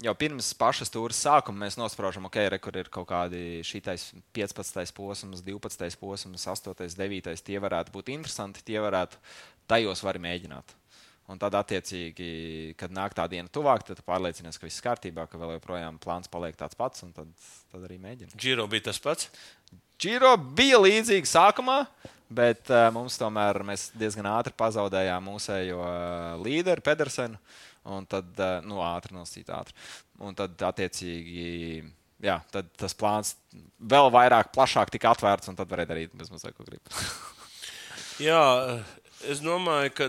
jau pirms pašas stūres sākuma mēs nospraužam, ok, re, kur ir kaut kādi šitais 15. posms, 12. posms, 8. 9. Tie varētu būt interesanti, tie varētu tajos var mēģināt. Un tad, attiecīgi, kad nāk tā diena tuvāk, tad pārliecinies, ka viss kārtībā, ka vēl joprojām plāns paliek tāds pats, un tad, tad arī mēģini. Giro bija tas pats. Giro bija līdzīga sākumā, bet uh, mums tomēr mēs diezgan ātri pazaudējām mūsējo uh, līderi, Pedersenu. Un tad, uh, nu, ātri nosīt ātri. Un tad, attiecīgi, jā, tad tas plāns vēl vairāk, plašāk tika atvērts, un tad varēja darīt bezmazliet, ko grib. <laughs> Jā, es domāju, ka,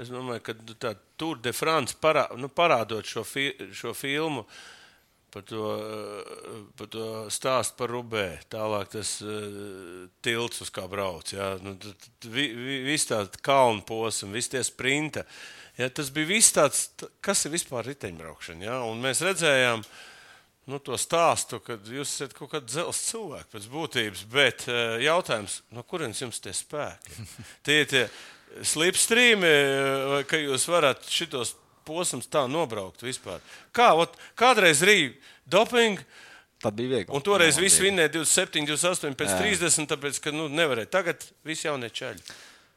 es domāju, ka tā Tour de France parā, nu, parādot šo, fi, šo filmu. Par to, eh, par to stāstu par Rubē. Tālāk tas uh, tilts, uz kā brauc. Jā. Nu, vi, vi, viss tāds kalnu posms, visi tie sprinta. Jā, tas bija viss tāds, kas ir vispār riteņbraukšana. Jā. Un mēs redzējām nu, to stāstu, ka jūs esat kaut kāds dzelzs cilvēks pēc būtības. Bet uh, jautājums, no kurienes jums tie spēki? <laughs> Tie ir tie slipstrīmi, vai ka jūs varat šitos posms tā nobraukt vispār. Kā, ot, kādreiz rīja dopingu, Tad bija viegli. un toreiz Jā, viss vinnēja 27, 28, pēc Jā. 30, tāpēc, ka nu, nevarēja. Tagad viss jaunie čaļi.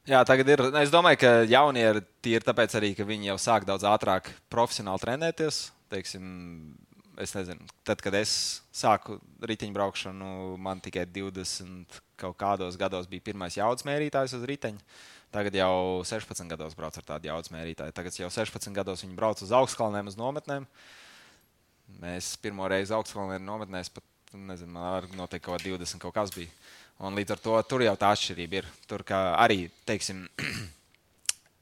Jā, tagad ir. Es domāju, ka jaunie ir tīri tāpēc, arī, ka viņi jau sāk daudz ātrāk profesionāli trenēties. Teiksim, es nezinu, tad, kad es sāku riteņbraukšanu, man tikai 20 kaut kādos gados bija pirmais jaudas mērītājs uz riteņa. Tagad jau 16 gados brauc ar tādu jaudas mērītāju. Tagad jau 16 gados viņi brauc uz augstkalniem, uz nometnēm. Mēs pirmo reizi augstkalniem nometnēs pat, nezinu, man ar- noteikti kaut kā 20 kaut kas bija. Un līdz ar to tur jau tā atšķirība ir. Tur arī, teiksim, <clears throat>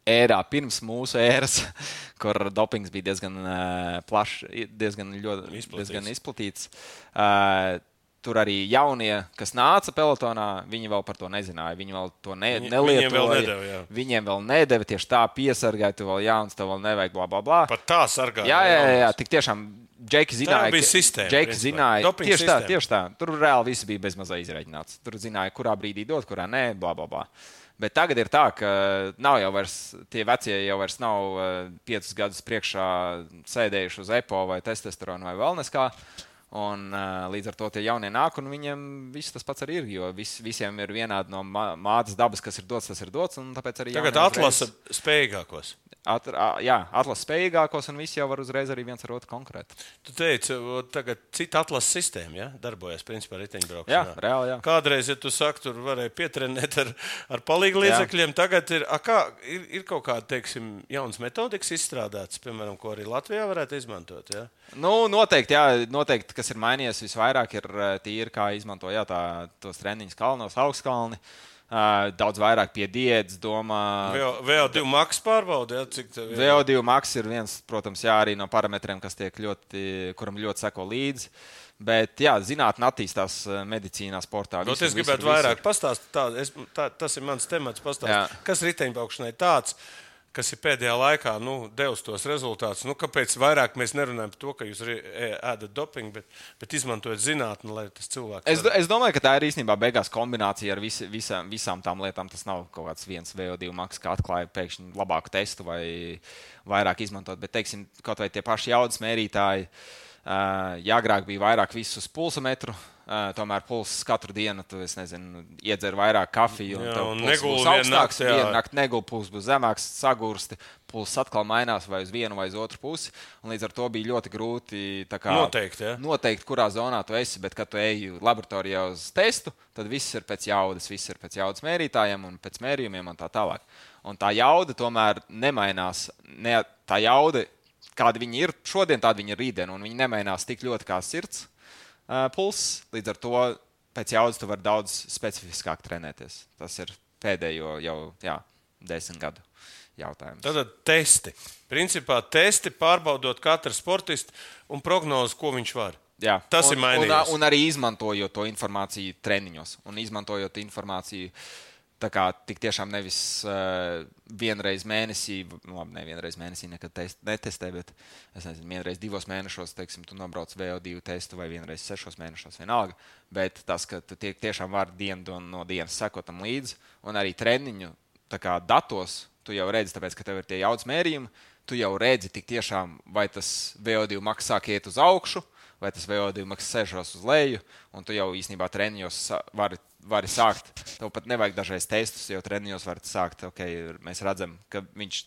ērā pirms mūsu ēras, <laughs> kur dopings bija diezgan uh, plašs, diezgan, ļoti, Izplatīts. diezgan izplatīts. Uh, Tur arī jaunie, kas nāca pelotonā, viņi vēl par to nezināja. Viņi vēl to ne, Viņi- nelietoja. viņiem vēl nedeva, jā. Viņiem vēl nedēva, tieši tā piesargāja, tu vēl jauns, tev vēl nevajag, bla, bla, bla. Pat tā sargā. Jā, jā, jā, jā tik tiešām. Džeki zināja, ka- sistēma, Džeki zināja, Dopinga tieši tā, sistēma. tieši tā. Tur reāli viss bija bezmazliet izreikināts. Tur zināja, kurā brīdī dot, kurā nē, bla, bla, bla. Bet tagad ir tā, ka nav jau vairs, tie vecie jau vairs nav uh, piecus gadus priekšā sēdējuši uz EPO vai testosteronu vai vēl neskā. Un, uh, līdz ar to tie jaunie nāk, un viņiem viss tas pats arī ir. Jo vis, visiem ir vienādi no mā- mātes dabas, kas ir dots, tas ir dots. un Tāpēc arī Tagad atlasa uzreiz spējīgākos. At, jā, atlasa spējīgākos, un visi jau var uzreiz arī viens ar otru konkurēt. Tu teici, tagad cita atlases sistēma ja? darbojas principā Jā, riteņbraukšanā. reāli. Jā. Kādreiz, ja tu saki, tur varēja pietrenēt ar, ar palīgu līdzekļiem, tagad ir, a, kā, ir, ir kaut kāda, teiksim, jaunas metodikas izstrādātas, piemēram, ko arī Latvijā varētu izmantot. Ja? Nu, noteikti, jā, noteikti, kas ir mainījies visvairāk, ir eh, tīri, kā izmanto jā, tā, tos treniņus kalnos, augstkalni. Uh, daudz vairāk pie diētas, domā. VO- VO2 maksas pārbaude, ja? cik tev ir? VO2 maks ir viens, protams, jā, arī no parametriem, kas tiek ļoti, kuram ļoti seko līdzi. Bet, jā, zinātnē attīstās medicīnā, sportā. Nu, visur, es gribētu visur, vairāk pastāstīt. Tā, tā, tas ir mans temats. Pastāst, kas riteņbraukšanai tāds, kas ir pēdējā laikā nu, devis tos rezultātus? Nu, kāpēc vairāk mēs nerunājam par to, ka jūs ē- ēdat dopingu, bet, bet izmantojat zinātni, lai tas cilvēks Es, var- es domāju, ka tā ir īstenībā beigās kombinācija ar visi, visām, visām tām lietām. Tas nav kaut kāds viens VO2 maks, kā atklāja pēkšņi labāku testu vai vairāk izmantot. Bet, teiksim, kaut vai tie paši jaudas mērītāji, uh, ja agrāk bija vairāk visus pulsometru. Uh, tomēr pulss katru dienu, tu nezinu, iedzer vairāk tev un pulss neguli būs augstāks, vienu nakti neguli, pulss būs zemāks, sagursti. Pulss atkal mainās vai uz vienu vai uz otru pusi. Līdz ar to bija ļoti grūti tā kā, Noteikt, ja? noteikt, kurā zonā tu esi. Bet, kad tu ej laboratorijā uz testu, tad viss ir pēc jaudas, viss ir pēc jaudas mērītājiem un pēc mērījumiem un tā tālāk. Un tā jauda tomēr nemainās. Ne, tā jauda, kāda viņi ir šodien, tāda viņi ir rītdien, un viņi nemainās tik ļoti kā sirds uh, pulss. Līdz ar to pēc jaudas tu vari daudz specifiskāk trenēties. Tas ir pēdējo jau jā, desmit gadu jautājums. Tātad testi. Principā testi pārbaudot katru sportistu un prognozi, ko viņš var. Jā, Tas un, ir mainījies. Un, un arī izmantojot to informāciju treniņos, un izmantojot informāciju. Tā kā tik tiešām nevis uh, vienreiz mēnesī, nu, labi, ne vienreiz mēnesī nekad test, netestē, bet es nezinu, vienreiz divos mēnešos, teiksim, tu nobrauc VO2 testu vai vienreiz sešos mēnešos, vienalga. Bet tas, ka tu tiek, tiešām vari dienu no dienas sekot tam līdzi, un arī treniņu kā datos, tu jau redzi, tāpēc, ka tev ir tie jaudas mērījumi, tu jau redzi tik tiešām, vai tas VO2 maksā iet uz augšu, vai tas VO2 maksā sēžos uz leju, un tu jau īstenībā treniņos vari, vari sākt. Tev pat nevajag dažreiz testus, jo treniņos var sākt, ok, mēs redzam, ka viņš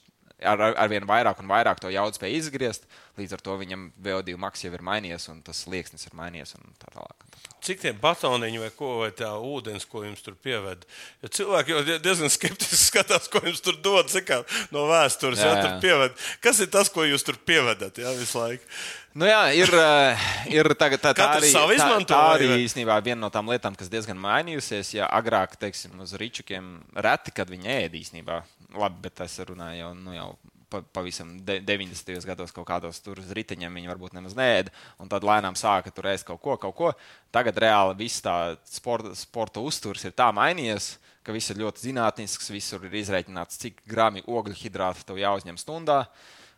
ar, ar vien vairāk un vairāk to jaudu spēj izgriezt, līdz ar to viņam VO2 maks jau ir mainījies, un tas slieksnis ir mainījies, un tā tālāk. Tā tālāk. Cik tie batoniņi vai ko, vai tā ūdens, ko jums tur pieved? Jo cilvēki jau die- diezgan skeptiski <laughs> skatās, ko jums tur dod kā, no vēstures. Jā, Jā, jā. pieved. Kas ir tas, ko jūs tur pievedat jā, visu laiku? Nu jā, ir, eh, ir tagad, tā, tā arī, tā, tā arī īstenībā viena no tām lietām, kas diezgan mainījusies. Ja agrāk, teiksim, uz rīčukiem reti, kad viņi ēd īstenībā, labi, bet es runāju jau, nu, jau pa, pavisam de, 90. gados kaut kādos tur uz riteņiem viņi varbūt nemaz neēda, un tad lēnām sāka tur ēst kaut ko, kaut ko. Tagad reāli viss tā sporta, sporta uzturs ir tā mainījies. Ka viss ir ļoti zinātnisks, visur ir izreikināts, cik grāmi ogļu hidrātu tev jāuzņem stundā.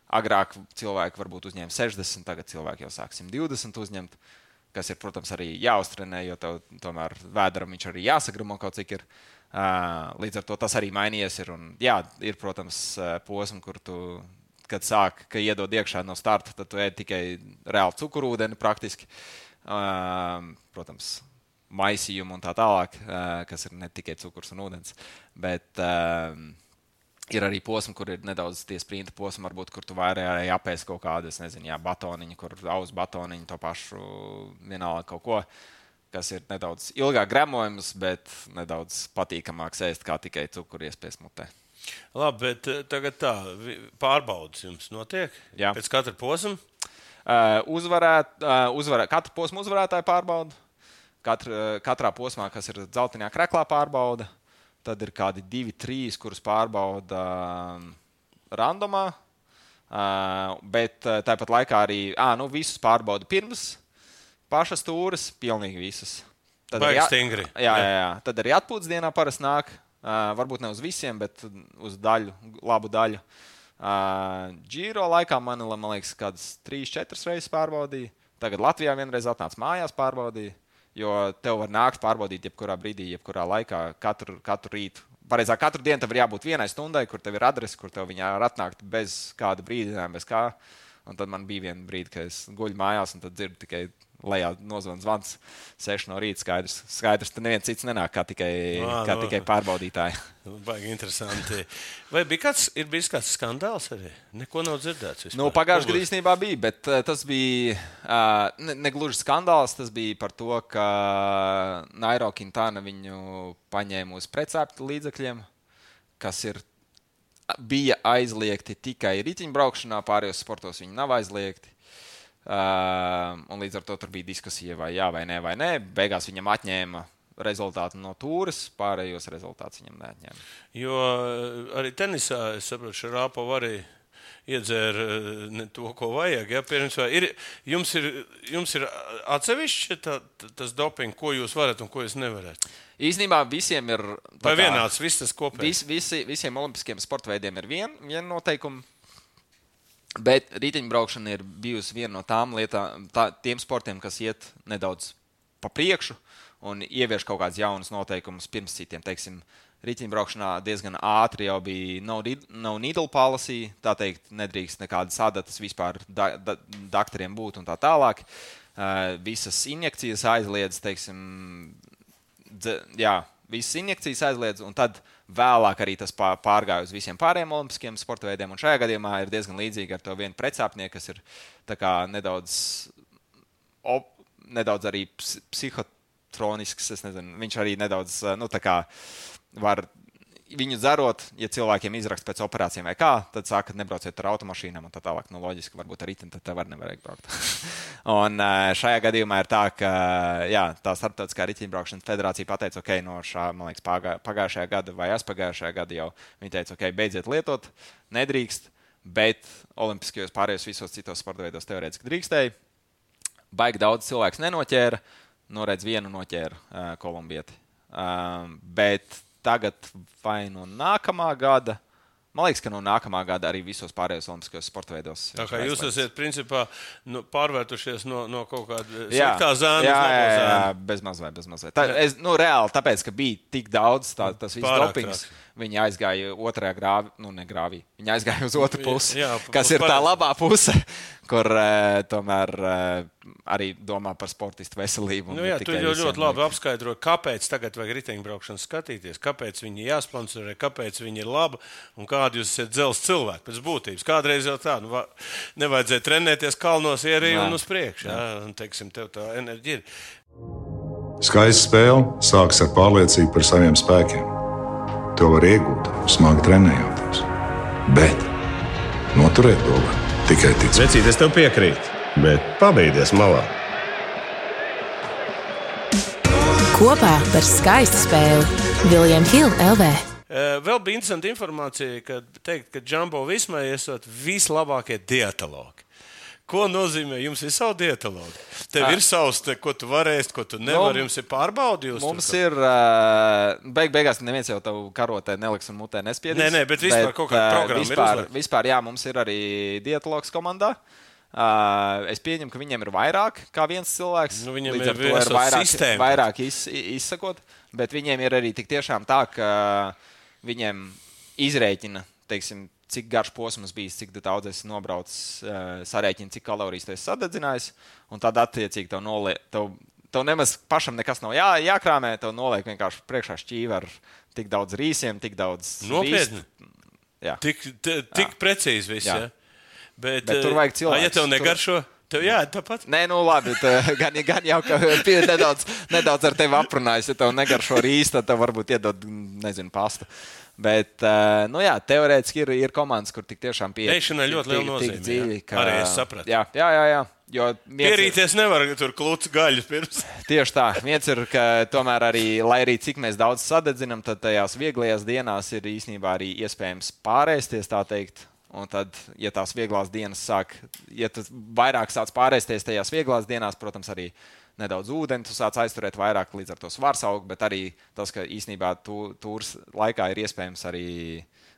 Agrāk cilvēki varbūt uzņēma 60, tagad cilvēki jau sāk 120 uzņemt. Kas ir, protams, arī jāuztrenē, jo tev tomēr vēderam viņš arī jāsagramo kaut cik ir. Uh, Līdz ar to tas arī mainījies. Ir, un, jā, ir, protams, uh, posms, kur tu, kad sāk, ka iedod iekšā no starta, tad tu ēd tikai reāli cukurūdeni praktiski. Uh, protams, maisījumu un tā tālāk, uh, kas ir ne tikai cukurs un ūdens. Bet, uh, Ir arī posms, kur ir nedaudz tie sprinta posmi, varbūt, kur tu vairāk apēsi kaut kādu, nezinu, jā, batoniņu, kur auз batoniņu, to pašu vienalga kaut ko, kas ir nedaudz ilgāk gremojams, bet nedaudz patīkamāks ēst kā tikai cukuru iespējas mutē. Labi, bet eh, tagad tā pārbaudas jums notiek. Jā. Pēc katra posma. Uh, uzvarēt, uh, uzvarēt, katru posmu uzvarētāju pārbauda. Katra, katrā posmā, kas ir dzeltenā krāklā, pārbauda. Tad ir kādi divi, trīs, kurus pārbauda randomā. Uh, bet tāpat laikā arī à, nu, visus pārbauda pirms pašas stūres, pilnīgi visus. Tad Baigi arī, stingri. jā, jā, jā. Tad arī atpūtas dienā parasti nāk. Uh, varbūt ne uz visiem, bet uz daļu, labu daļu. Uh, Giro laikā man, man liekas, kādas 3-4 reizes pārbaudīja. Tagad Latvijā vienreiz atnāca mājās, pārbaudīja. Jo tev var nākt pārbaudīt, jebkurā brīdī, jebkurā laikā, katru, katru rītu. Pareizāk, katru dienu tev ir jābūt vienai stundai, kur tev ir adrese, kur tev viņa var atnākt bez kāda brīdinājuma, bez kā. Un tad man bija viena brīdi, kad es guļu mājās, un tad dzirdu tikai lejā nozvan zvans 6 no rīta. Skaidrs, skaidrs tur neviens cits nenāk, kā tikai, Ā, kā nu. tikai pārbaudītāji. <laughs> Baigi interesanti. Vai bija kāds, ir bijis kāds skandāls arī? Neko nav dzirdēts. vispār. Nu, Pagājušajā gadā īstenībā bija, bet tas bija uh, ne, ne skandāls. Tas bija par to, ka Nairo Quintana viņu paņēma uz precēpta līdzekļiem, kas ir, bija aizliegti tikai riteņbraukšanā, pārējos sportos viņi nav aizliegti. Uh, un līdz ar to tur bija diskusija, vai jā, vai nē, vai nē. Beigās viņam atņēma rezultātu no tūres, pārējos rezultātus viņam neatņēma. Jo arī tenisā, es saprotu, Šarāpo arī iedzēra ne to, ko vajag. Ja? Pirms, ir, jums, ir, jums ir atsevišķi tā, tas dopings, ko jūs varat un ko jūs nevarat. Īsnībā visiem ir. Vai vienāds viss tas kopā? Vis, visi, visiem olimpiskiem sporta veidiem ir viena vien noteikuma. Bet riteņbraukšana ir bijusi viena no tām lietām, tā, tiem sportiem, kas iet nedaudz pa priekšu un ievieš kaut kādas jaunas noteikumus pirms citiem. Teiksim, riteņbraukšanā diezgan ātri jau bija no, no needle policy, tā teikt, nedrīkst nekādas adatas vispār da, da, doktoriem būt un tā tālāk. Uh, visas injekcijas aizliedz, teiksim, dze- jā, visas injekcijas aizliedz, un tad vēlāk arī tas pā- pārgāja uz visiem pārējiem olimpiskiem sporta veidiem. Un šajā gadījumā ir diezgan līdzīgi ar to vienu precāpnieku, kas ir nedaudz, op, nedaudz arī ps- psihotronisks. nezinu, Viņš arī nedaudz nu, kā var. Viņu dzerot, ja cilvēkiem izraksta pēc operācijām, vai kā, tad saka, ka nebrauciet ar automašīnām un tā tālāk. Nu, loģiski, varbūt ar riteni tad tev var nevarēja braukt. <laughs> un šajā gadījumā ir tā, ka jā, tā starptautiskā riteņbraukšanas federācija pateica, ok, no šā, man liekas, pagā, pagājušajā gada vai aizpagājušajā gada jau viņi teica, ok, beidziet lietot, nedrīkst, bet olimpiskajos pārējos visos citos sporta veidos teorētiski drīkstēja. Baigi daudz cilvēku nenoķēra, noredz vienu noķēra uh, kolumbieti. Um, bet tagad vai no nākamā gada, man liekas, ka no nākamā gada arī visos pārējos olimpiskajos sporta veidos. Tā kā jūs esat principā nu, pārvērtušies no, no kaut kāda Jā, sliktā zēna jā, jā, jā, zēnu. bez mazliet, bez mazliet. Tā, es, nu, reāli, tāpēc, ka bija tik daudz tā, tas viss dopings, traki. Viņi aizgāja otrajā grāvī, nu, ne grāvī. Viņi aizgāja uz otru pusi, Jā, pa- kas ir tā labā puse, <laughs> kur uh, tomēr uh, arī domā par sportistu veselību. un Nu, jā, tu jau ļoti labi apskaidroji, kāpēc tagad vajag riteņbraukšanu skatīties, kāpēc viņi jāsponsorē, kāpēc viņi ir labi un kādi jūs esat dzelzs cilvēki pēc būtības. Kādreiz jau tā, nu, va- nevajadzēja trenēties kalnos, ierīt Jā. un uz priekšu. Jā, un, teiksim, tev tā enerģija ir. Skaista spēle sākas ar pārliecību par saviem spēkiem. To var iegūt, smagi trenējoties. Bet noturēt to var tikai ticēt. Vecīt, es tev piekrītu, bet pabeigties malā. Kopā par skaistu spēli Viljams Hilde LV. Vēl bija interesanti informācija, ka teikt, ka Džambo Vismai esat vislabākie dietologi. Ko nozīmē? Jums ir savi dietologi. Tev ir savs, te, ko tu vari ēst, ko tu nevari. Nu, Jums ir pārbaudījums. Mums ir, uh, beig, beigās neviens jau tādu karotē neliks un mutē nespiedīs. Nē, nē, bet vispār kaut kāda ā, programma vispār, vispār, jā, mums ir arī dietologs komandā. Uh, es pieņemu, ka viņiem ir vairāk kā viens cilvēks. Nu, viņiem ir ir vairāk, sistēma. vairāk iz, izsakot, bet viņiem ir arī tik tiešām tā, ka viņiem izreikina, teiksim, cik garš posms bijis, cik daudz esi nobraucis, uh, sarēķina, cik kalorijas esi sadedzinājis, un tad attiecīgi tev noliek. Tev, Tev nemaz pašam nekas nav jā, jākrāmē. Tev noliek vienkārši priekšā šķīvi ar tik daudz rīsiem, tik daudz. Jā. Tik, t- tik precīzi viss. Jā. Ja? Bet, Bet tur eh, vajag a, cilvēkus. Ja tev Tur- negaršo, tev jā, tāpat. Nē, nu labi. Tā, gan, gan jau ka <laughs> nedaudz, nedaudz ar tevi aprunājas. Ja tev negaršo rīstu, tad varbūt iedod, nezinu, pastu. Bet, uh, nu jā, teorētiski ir, ir komandas, kur tik tiešām pieeja. Ēšanai ļoti liela nozīme, jā. dziļi, ka, Arī es sapratu. Jā, jā, jā. jā. Jo viens ir- Pierīties nevar tur klūts gaļas pirms. Tieši tā. Viens ir, ka tomēr arī, lai arī cik mēs daudz sadedzinām, tad tajās vieglajās dienās ir īstenībā arī iespējams pārēsties, tā teikt. Un tad, ja tās vieglās dienas sāk, ja tas vairāk sāc pārēsties tajās vieglās dienās, protams, arī nedaudz ūdeni, tu sāc aizturēt vairāk, līdz ar to svars aug, bet arī tas, ka īstenībā tu, tūrs laikā ir iespējams arī,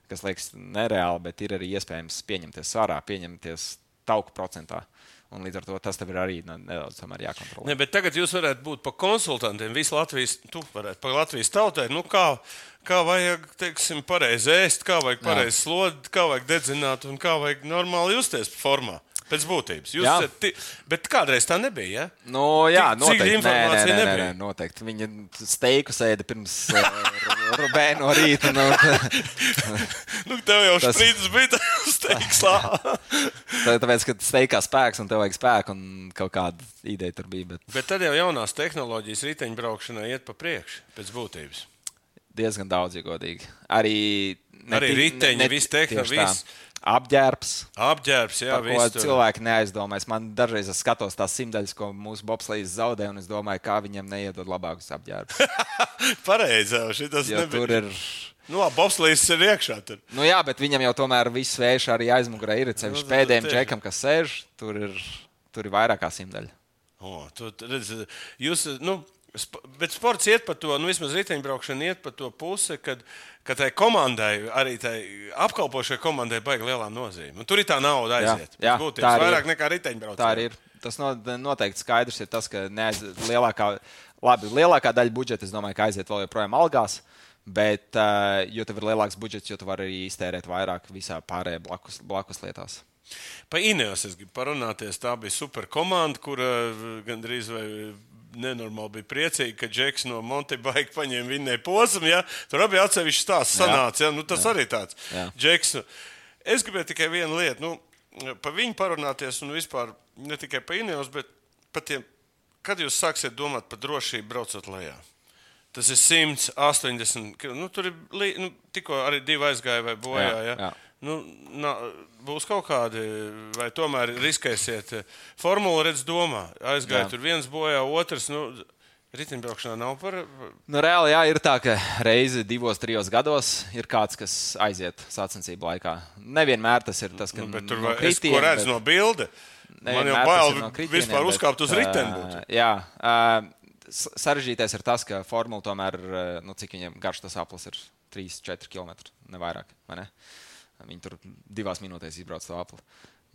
kas liekas nereāli, bet ir arī iespējams pieņemties svarā, pieņemties tauku procentā. Un līdz ar to tas tev ir arī ne- nedaudz jākontrolē. Ne, tagad jūs varētu būt par konsultantiem. Visu Latvijas, tu varētu par Latvijas tautai. Nu, kā, kā vajag, teiksim, pareizi ēst, kā vajag pareizi slodīt, kā vajag dedzināt un kā vajag normāli justies formā. Pēc būtības. Jūs, esat bet kādreiz tā nebija. Ja? Nu, jā, Cik- cik noteikti. Nē, nē, informācija nē, nē, nebija? nē, noteikti. Viņa steiku sēda pirms rubēna no rīta. Nu, <laughs> Nu, tev jau Tas- sprīdus bija tas teiks, lā. <laughs> tā- tāpēc, ka steikā spēks un tev vajag spēku un kaut kāda ideja tur bija. Bet Bet tad jau jaunās tehnoloģijas riteņbraukšanai iet pa priekšu, pēc būtības. Diezgan daudz, ja godīgi. Arī, ne Arī riteņi, viss tā. viss. Apģērbs. Apģērbs, jā, viss. tur. cilvēki neaizdomājas. Man dažreiz es skatos tās simtaļas, ko mūsu bobslīds zaudē, un es domāju, kā viņiem neiedod labākus apģērbus. <laughs> Pareizi, šitas Jo tur nebija. ir. Nu, labi, bobslīds ir iekšā. Tur. Nu jā, bet viņam jau tomēr viss vējš arī aizmugurē ir. Ceļš Nu, pēdējiem džekam, kas sēž, tur ir, tur ir vairāk kā simtaļa. O, tu redz, jūs, nu, sp bet sports iet pa to, nu, vismaz riteņbraukšana iet pa to pusi, kad, kad tai komandai, arī tai apkalpošai komandai baigi lielā nozīme. Un tur ir tā nauda Jā, aiziet. jā, Būtības, tā arī vairāk ir. nekā riteņbraucējiem. Tā arī ir. Tas no, noteikti skaidrs ir tas, ka neaiz, lielākā, labi, lielākā daļa budžeta, es domāju, ka aiziet vēl joprojām algās. Bet, uh, jo tev ir lielāks budžets, jo tu vari arī iztērēt vairāk visā pārējā blakus, blakus lietās. Pa Ineos es gribu parunāties. Tā bija super komanda, kur gandrīz vai nenormāli bija priecīga, ka Džeks no Montebaika paņēma vinnēju posmu. Ja? Tur abi atsevišķi stāsts sanāca. Ja? Nu, tas jā. arī tāds. Jā. Džeks, nu, es gribēju tikai vienu lietu. Nu, pa viņu parunāties un vispār ne tikai pa Ineos, bet par tiem, kad jūs sāksiet domāt par drošību braucot lejā. Tas ir 180. kil- Nu, tur ir nu, tikko arī divi aizgāja vai bojā. Jā, Ja? jā. Nu, na, būs kaut kādi, vai tomēr riskēsiet. Formula redz, domā, aizgāja Jā. tur viens bojā, otrs. Nu, Riteņbraukšanā nav par. Nu, reāli jā, ir tā, ka reizi divos, trijos gados ir kāds, kas aiziet sacensību laikā. Nevienmēr tas ir tas, ka Nu, tur no vai, es, redzu bet- no bilde. Man jau bail no kritieniem, vispār uzkāpt uz riteni. būtu. Jā, s- sarežģītais ir tas, ka formula tomēr, nu, cik viņam garš tas aplis ir 3-4 km, ne vairāk. vai Ne? Viņi tur divās minūtēs izbrauc to apli.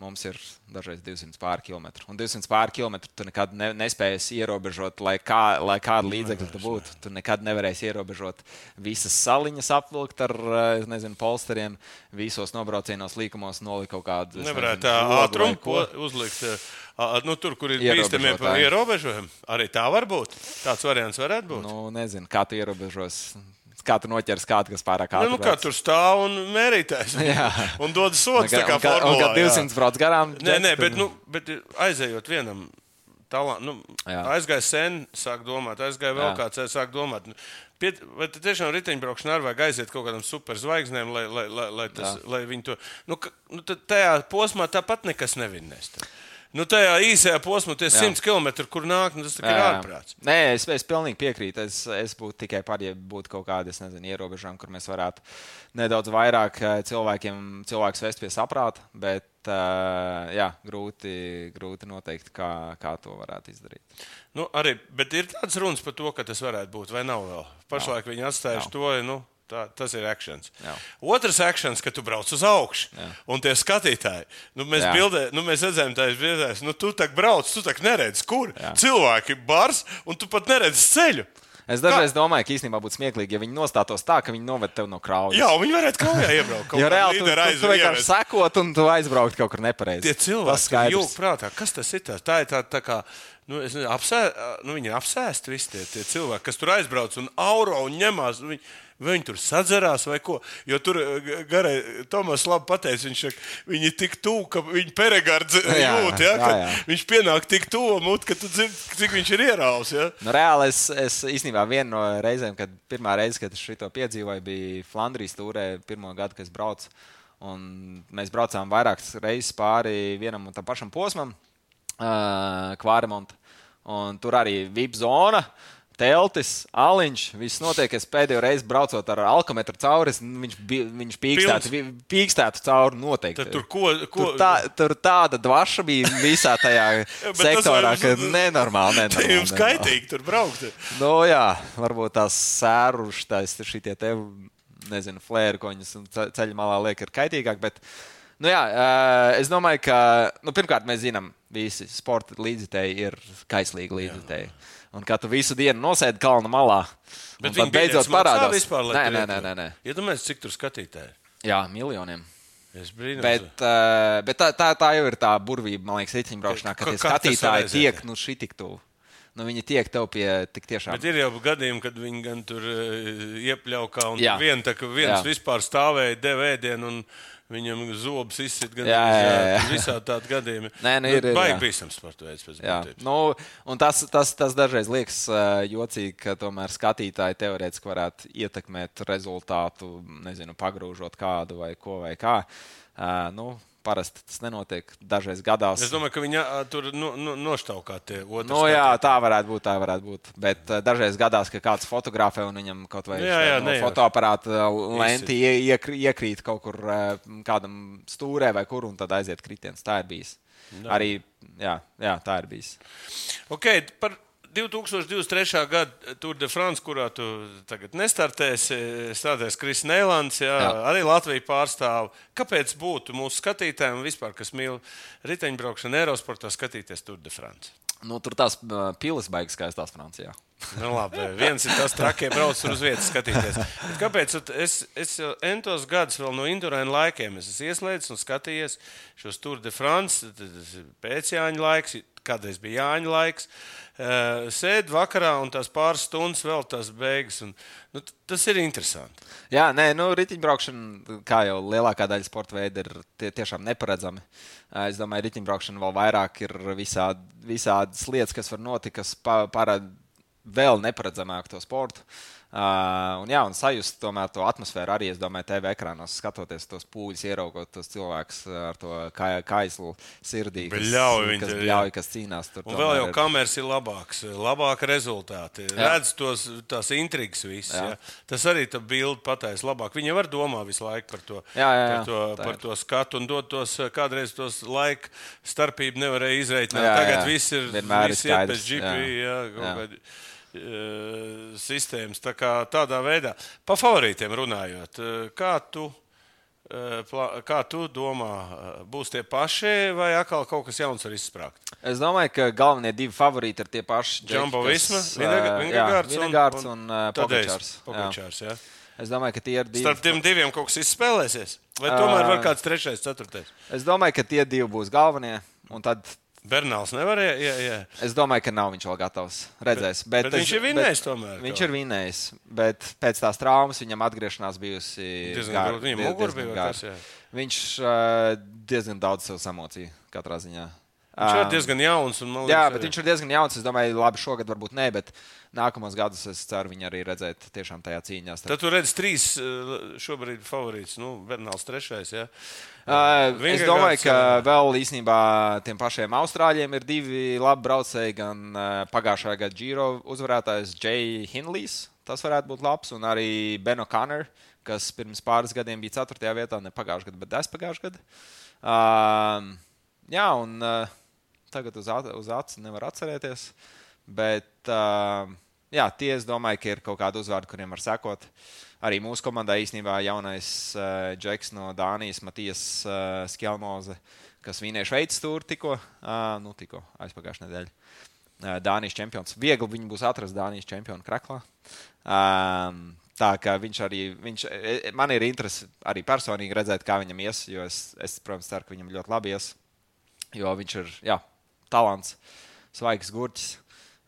Mums ir dažreiz 200 pāri kilometru. Un 200 pāri kilometru tu nekad ne, nespēsi ierobežot, lai, kā, lai kāda līdzekļa tu būtu. Tu nekad nevarēsi ierobežot visas saliņas, apvilkt ar es nezinu, polsteriem, visos nobraucienos, līkumos nolikt kaut kādu. Nevarētu ātrumu uzlikt. ā, Nu, tur, kur ir bīstami ierobežojumi, arī tā var būt. Tāds variants varētu būt. Nu, nezinu, kā tu ierobežos. Kā tu noķers kādu, kas pārāk Nu, ātri nu, kā brauc. tur stāv un mērītājs. <laughs> Jā. Un dod sodu. Tā kā ka- un formulā. jā. 200 brauc garām. Nē, nē, bet, nu, bet aizejot vienam. Tālāk, nu, Jā. aizgāja sen, sāk domāt, aizgāja vēl Jā. kāds, sāk domāt. Nu, Piet, vai tiešām riteņbraukšanā arī vajag aiziet kaut kādam superzvaigznēm, lai, lai, lai, lai, tas, Jā. lai viņi to. Nu, ka, nu, tajā posmā tāpat nekas nevinnēs. Tad. Nu, tajā īsajā posmā, tie Jā. 100 km, kur nāk, nu, tas ir Jā, jā. ārprāts. Nē, es, es pilnīgi piekrītu. Es, es būtu tikai par, ja būtu kaut kādi es nezinu, ierobežojumi, kur mēs varētu nedaudz vairāk eh, cilvēkiem cilvēkus vest pie saprāta. Bet eh, jā, grūti, grūti noteikt, kā, kā to varētu izdarīt. Nu, arī, bet ir tāds runas par to, ka tas varētu būt, vai nav vēl. Pašlaik viņi atstājuši Nav. to. Nu, Tā, tas ir akcents. Otrs akcents, ka tu brauc uz augšu. Jā. Un tie skatītāji, nu, mēs, Jā. bildē, nu, mēs redzējām, tā ir bildēs, nu, tu tā brauc, tu tā neredzi, kur Jā. cilvēki bars, un tu pat neredzi ceļu. Es dažreiz domāju, ka īstenībā būtu smieklīgi, ja viņi nostātos tā, ka viņi noved tevi no kraujas. Jā, viņi varētu kaut kā iebraukt. Jo reāli tu, tu, tu vienkārši sekot un tu aizbraukt kaut kur nepareizi. Tie cilvēki skaidrs. jūg prātā, kas tas ir. Tā ir tā, tā kā. Nu, es nezinu, apsē, nu, viņi ir apsēsti visi tie, tie cilvēki, kas tur aizbrauc un auro un ņemās. Nu, viņi, viņi tur sadzerās vai ko. Jo tur garai Tomas labi pateica, viņš saka, viņi ir tik tuvu, ka viņi peregārds <laughs> Jā, jūt, ja, jā, jā. viņš pienāk tik tuvu mut, ka tu dzirdi, cik viņš ir ierauts. Ja. Nu, reāli es, es īstenībā viena no reizēm, kad pirmā reize, kad es šo piedzīvoju, bija Flandrijas tūrē, pirmo gadu, kad es braucu. Un mēs braucām vairākas reizes pāri vienam un tam pašam posmam, uh, Kvāremonta. Un tur arī VIP zona. Teltis, aliņš, viss notiek. Es pēdējo reizi braucot ar alkometru cauri, viņš, viņš pīkstētu, pīkstētu cauri noteikti. Tad tur ko, ko Tur, tā, tur tāda dvaša bija visā tajā <laughs> tas sektorā, ka jums- <laughs> nenormāli. Nenormāli, jums nenormāli. kaitīgi tur braukt. Nu, jā, varbūt tās sērušas, šitie te, nezinu, flēri, ko viņas ce- ceļa malā liek, ir kaitīgāk. Bet, nu, jā, ā, es domāju, ka, nu, pirmkārt, mēs zinām, visi sporta līdzekļi ir kaislīgi līdzekļi. Un kā tu visu dienu nosēdi kalna malā, Bet viņi beidzot parādās. Vispār, nē, nē, nē, nē, nē. Iedomājieties, cik tur skatītāji. Jā, miljoniem. Es brīnos. Bet, uh, bet tā, tā, tā jau ir tā burvība, man liekas, riteņbraukšanā, ka tie skatītāji tiek nu, šī tik tuvu. Nu, viņi tiek tev pie tik tiešām. Bet ir jau gadījumi, kad viņi gan tur uh, iepļaukā, un Jā. vien, tā, viens Jā. vispār stāvēja, deva ēdienu, un viņam zobus izsit. Gan Jā, jā, jā. Visādi tādi gadījumi. Nē, nu, ir, ir, Baigi bīstams sporta veids pēc būtības. nu, un tas, tas, tas dažreiz liekas jocīgi, ka tomēr skatītāji teorētiski varētu ietekmēt rezultātu, nezinu, pagrūžot kādu vai ko vai kā. Uh, nu, parasti tas nenotiek dažreiz gadās. Es domāju, ka viņi tur no, no, noštaukā tie otrs. Nu, jā, tā varētu būt. Tā varētu būt. Bet uh, dažreiz gadās, ka kāds fotografē un viņam kaut vai Jā, jā, no nejauši. fotoaparāta lenti ie- iekr- iekrīt kaut kur uh, kādam stūrē vai kur, un tad aiziet kritiens. Tā ir bijis. Arī jā, jā, tā ir bijis. Okay, par 2023. gada Tour de France, kurā tu tagad nestartēsi, strādājas Kris Nēlands, jā, jā. Arī Latvija pārstāv. Kāpēc būtu mūsu skatītājiem vispār, kas mīl riteņbraukšanu, aerosportā, skatīties Tour de France? Nu, tur tās pilas baigas skaistās Francijā. Nu, labi, viens ir tas trakie brauc tur uz vietas skatīties. Bet kāpēc? Es, es jau entos gadus vēl no Indurēna laikiem es esmu ieslēdzis un skatījies šos Tour de France, tad tas ir pēc Jāņa laiks, kādreiz bija Jāņa laiks. Uh, Sēdi vakarā un tās pāris stundas vēl tās beigas. Un, nu, tas ir interesanti. Jā, nē, nu, riteņbraukšana, kā jau lielākā daļa sporta veidu, ir tie, tiešām neparedzami. Ā, Es domāju, riteņbraukšana vēl vairāk ir visādi, visādas lietas, kas var notikt, kas pa- parāda vēl neparedzamāku to sportu. Uh, un, jā, un sajust tomēr to atmosfēru arī, es domāju, TV ekrānos skatoties tos pūļus, ieraugot tos cilvēkus ar to kaislu sirdī, kas, viņi kas, jā. bļauj, kas cīnās. Tur Un vēl jau ir- kameras ir labākas, labāka rezultāti. Jā. Redz tos, tās intrigas visas. Jā. Ja? Tas arī tā bilde pateiks labāk. Viņi var domāt visu laiku par to, Jā, jā, jā. par to, Tā par ir. to skatu un dot tos, kādreiz tos laika starpību nevarēja izreikināt. Jā, Tagad jā. viss ir, ir viss iet pēc skaidrs, Eh, sistēmas. Tā kā tādā veidā. Pa favorītiem runājot, eh, kā tu, eh, kā tu domā, būs tie paši vai atkal kaut kas jauns var izsprāgt? Es domāju, ka galvenie divi favorīti ir tie paši. Džambo Visma, jā, un- un un, Tadejs Pogačārs. Jā. Pogačārs, jā. Es domāju, ka tie ir divi. Starp tiem diviem kaut kas izspēlēsies. Vai tomēr var Ā. kāds trešais, ceturtais? Es domāju, ka tie divi būs galvenie. Un tad Bernāls nevarēja. Jā, jā. es domāju, ka nav viņš vēl gatavs. Redzēs. Bet, bet es- viņš ir vinnējis tomēr. Viņš ir vinnējis, bet pēc tās traumas viņam atgriešanās bijusi Diezgan gar- grūti. Viņam diezgan bija gara. Viņš uh, diezgan daudz sev samocīja katrā ziņā. Viņš ir Ā, diezgan jauns. un, man Jā, liekas, bet arī- viņš ir diezgan jauns. Es domāju, labi, šogad varbūt ne, bet nākamos gadus es ceru viņu arī redzēt tiešām tajā cīņā. starp- Tad tu redz trīs eh, šobrīd favorītus. Nu, Bernāls trešais. Jā. Uh, es domāju, ka jā. vēl īstenībā tiem pašiem austrāļiem ir divi labi braucēji. Gan uh, pagājušā gada Giro uzvarētājs Jay Hinlijs, tas varētu būt labs, un arī Beno Kanner, kas pirms pāris gadiem bija 4. vietā, ne pagājušajā gadā, bet 10. pagājušajā gadā. Uh, jā, un uh, tagad uz, uz acu nevar atcerēties. Bet uh, jā, tie es domāju, ka ir kaut kādi uzvārdi, kuriem var sekot. Arī mūsu komandā īstenībā jaunais uh, Džeks no Dānijas, Matijas uh, Skjelmoze, kas vinēja Šveices stūri tikko, uh, nu tikko aizpagājušajā nedēļā. Uh, Dānijas čempions. Viegli viņu būs atrast Dānijas čempionu kreklā. Um, tā kā viņš arī, viņš, e- e- man ir interesi arī personīgi redzēt, kā viņam ies, jo es, es protams, ceru, ka viņam ļoti labi ies. Jo viņš ir jā, talants, svaigs gurķis.